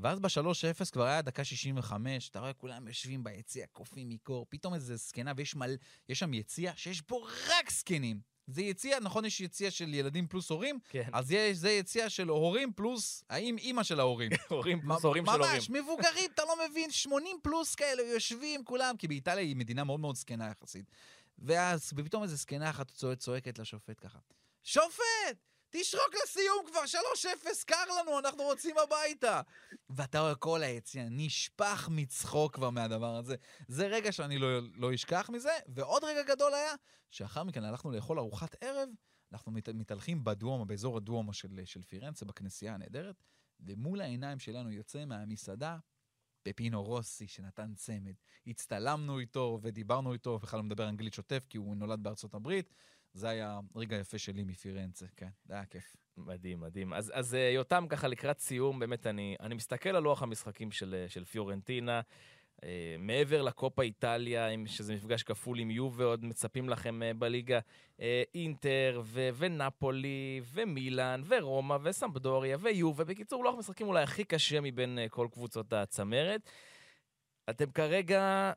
ואז ב-3-0 כבר היה דקה 65, אתה רואה כולם יושבים ביציע, קופים מקור, פתאום איזה זקנה, ויש מל... שם יציע שיש בו רק זקנים. זה יציע, נכון, יש יציע של ילדים פלוס הורים? כן. אז יש, זה יציע של הורים פלוס האם אימא של ההורים. הורים פלוס הורים של הורים. ממש, מבוגרים, אתה לא מבין, 80 פלוס כאלה יושבים כולם, כי באיטליה היא מדינה מאוד מאוד זקנה יחסית. ואז פתאום איזה זקנה אחת צועקת לשופט ככה, שופט! תשרוק לסיום כבר, 3-0, קר לנו, אנחנו רוצים הביתה. ואתה רואה כל היציע נשפך מצחוק כבר מהדבר הזה. זה רגע שאני לא, לא אשכח מזה, ועוד רגע גדול היה, שאחר מכן הלכנו לאכול ארוחת ערב, אנחנו מת, מתהלכים בדואומו, באזור הדואומו של, של פירנצה, בכנסייה הנהדרת, ומול העיניים שלנו יוצא מהמסעדה פפינו רוסי שנתן צמד. הצטלמנו איתו ודיברנו איתו, בכלל לא מדבר אנגלית שוטף כי הוא נולד בארצות הברית. זה היה רגע יפה שלי מפירנצה, כן, זה היה כיף. מדהים, מדהים. אז, אז אה, יותם, ככה לקראת סיום, באמת, אני, אני מסתכל על לוח המשחקים של, אה, של פיורנטינה. Uh, מעבר לקופה איטליה, שזה מפגש כפול עם יובה, עוד מצפים לכם uh, בליגה, uh, אינטר ו- ונפולי ומילאן ורומא וסמפדוריה ויובה. בקיצור, לוח משחקים אולי הכי קשה מבין uh, כל קבוצות הצמרת. אתם כרגע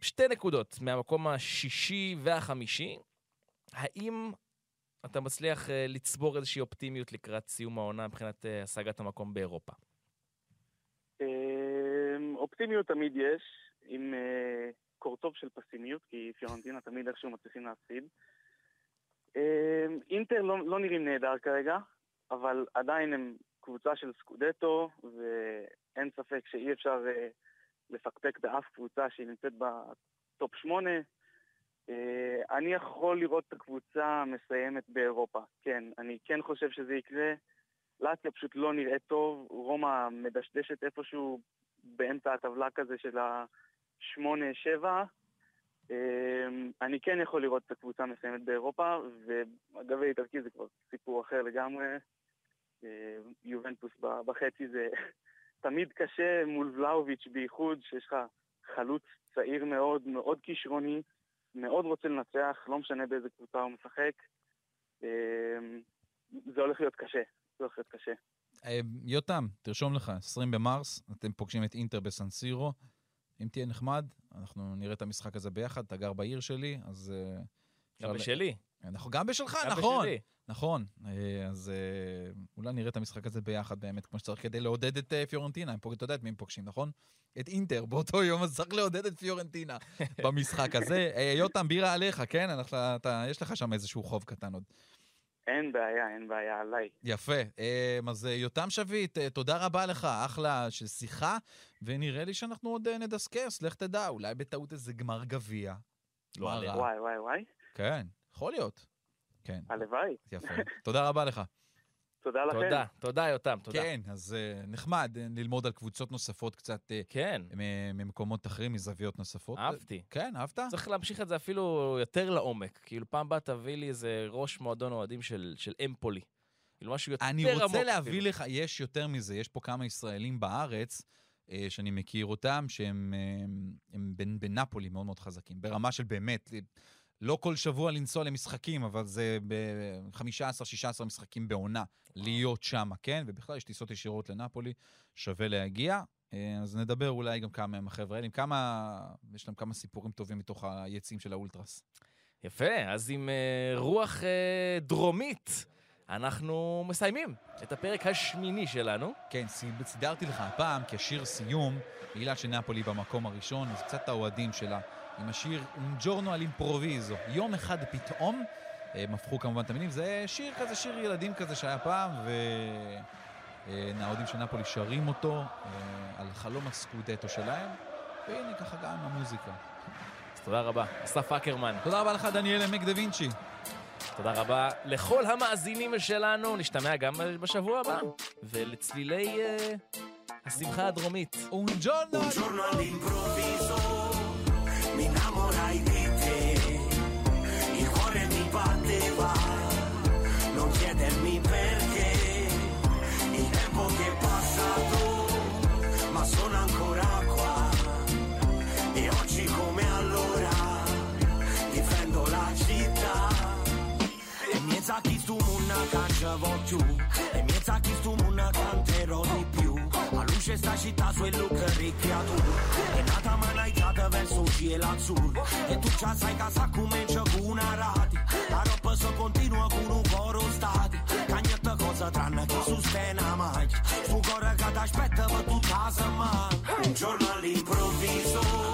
שתי נקודות מהמקום השישי והחמישי. האם אתה מצליח uh, לצבור איזושהי אופטימיות לקראת סיום העונה מבחינת uh, השגת המקום באירופה? אמ, אופטימיות תמיד יש, עם אה, קורטוב של פסימיות, כי פיורנטינה תמיד איכשהו מצליחים להפסיד. אמ, אינטר לא, לא נראים נהדר כרגע, אבל עדיין הם קבוצה של סקודטו, ואין ספק שאי אפשר לפקפק באף קבוצה שהיא נמצאת בטופ 8, אני יכול לראות את הקבוצה מסיימת באירופה, כן. אני כן חושב שזה יקרה. לאציה פשוט לא נראה טוב, רומא מדשדשת איפשהו באמצע הטבלה כזה של ה-8-7. אמ, אני כן יכול לראות את הקבוצה מסיימת באירופה, ואגב האיטלקי זה כבר סיפור אחר לגמרי. אמ, יובנטוס בחצי זה תמיד קשה מול ולאוביץ' בייחוד, שיש לך חלוץ צעיר מאוד, מאוד כישרוני, מאוד רוצה לנצח, לא משנה באיזה קבוצה הוא משחק. אמ, זה הולך להיות קשה, זה הולך להיות קשה. אה, יותם, תרשום לך, 20 במרס, אתם פוגשים את אינטר בסנסירו. אם תהיה נחמד, אנחנו נראה את המשחק הזה ביחד, אתה גר בעיר שלי, אז... אה, גם בשלי. אנחנו גם בשלך, גם נכון. בשלי. נכון, אה, אז אולי נראה את המשחק הזה ביחד באמת, כמו שצריך, כדי לעודד את פיורנטינה. אתה יודע את מי הם פוגשים, נכון? את אינטר באותו יום, אז צריך לעודד את פיורנטינה במשחק הזה. יותם, בירה עליך, כן? יש לך שם איזשהו חוב קטן עוד. אין בעיה, אין בעיה עליי. יפה. אמ, אז אה, יותם שביט, אה, תודה רבה לך, אחלה של שיחה, ונראה לי שאנחנו עוד אה, נדסקס, לך תדע, אולי בטעות איזה גמר גביע. לא עליה. וואי, וואי, וואי. כן, יכול להיות. כן. הלוואי. יפה. תודה רבה לך. תודה לכם. תודה, תודה יותם, תודה. כן, אז uh, נחמד uh, ללמוד על קבוצות נוספות קצת... Uh, כן. ממקומות אחרים, מזוויות נוספות. אהבתי. כן, אהבת? צריך להמשיך את זה אפילו יותר לעומק. כאילו, פעם הבאה תביא לי איזה ראש מועדון אוהדים של, של אמפולי. כאילו, משהו יותר עמוק. אני רוצה להביא אפילו. לך, יש יותר מזה, יש פה כמה ישראלים בארץ. שאני מכיר אותם, שהם הם, הם בנפולי מאוד מאוד חזקים, ברמה של באמת, לא כל שבוע לנסוע למשחקים, אבל זה ב-15-16 משחקים בעונה להיות שם, כן? ובכלל יש טיסות ישירות לנפולי, שווה להגיע. אה, אז נדבר אולי גם כמה עם החבר'ה האלה, כמה, יש להם כמה סיפורים טובים מתוך היציאים של האולטרס. יפה, אז עם uh, רוח uh, דרומית, אנחנו מסיימים את הפרק השמיני שלנו. כן, סידרתי לך הפעם כשיר סיום, בגלל שנפולי במקום הראשון, אז קצת האוהדים שלה. עם השיר אונג'ורנו על אימפרוביזו. יום אחד פתאום, הם הפכו כמובן את המילים, זה שיר כזה, שיר ילדים כזה שהיה פעם, והאוהדים של נפולי שרים אותו אה, על חלום הסקודטו שלהם, והנה ככה גם המוזיקה. אז תודה רבה, אסף אקרמן. תודה רבה לך, דניאל עמק דה וינצ'י. תודה רבה לכל המאזינים שלנו, נשתמע גם בשבוע הבא, ולצלילי uh, השמחה הדרומית. אונג'ורנו על אימפרוביזו vorrai di te il cuore mi batteva non chiedermi perché il tempo che è passato ma sono ancora qua. E oggi come allora difendo la città. E mi sa che tu una caccia voglio e mi sa che tu una canterò di più. acesta și tasul e lucrării creatur Renata mă n-ai tată versul și el ațur E tu ce sai ca sa cum e cu un arat Dar o să continuă cu un coro stat Ca niente cosa tranne che sustena mai. Fu corre che t'aspetta ma tu casa mai Un giorno all'improvviso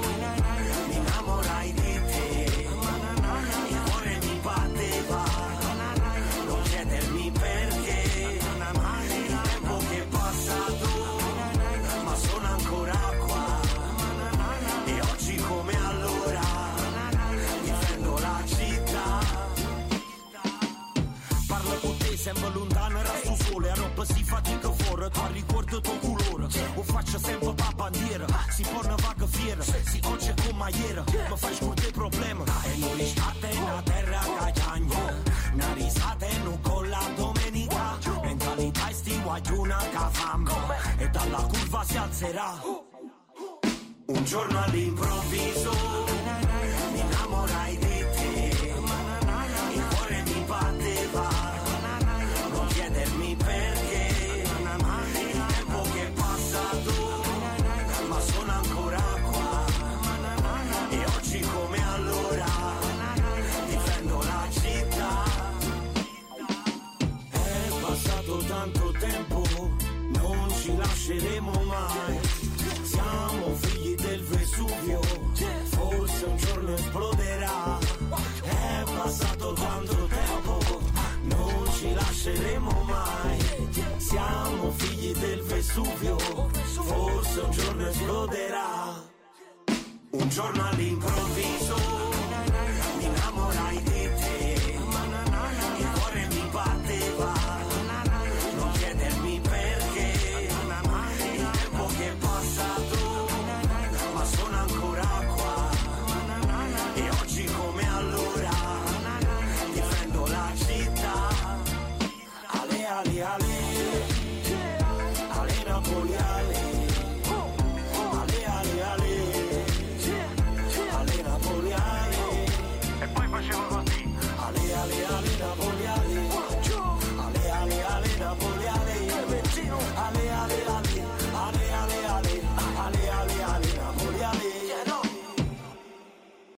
faccio sempre pa bandiera, si può una vaga fiera, si oggi è come ieri, ma fai scurte problema, e noi state una terra cagagna, una risata e non con la domenica, mentalità e sti che fame, e dalla curva si alzerà. Un giorno all'improvviso ci lasceremo mai. Siamo figli del Vesuvio, forse un giorno esploderà. È passato tanto tempo, non ci lasceremo mai. Siamo figli del Vesuvio, forse un giorno esploderà. Un giorno all'improvviso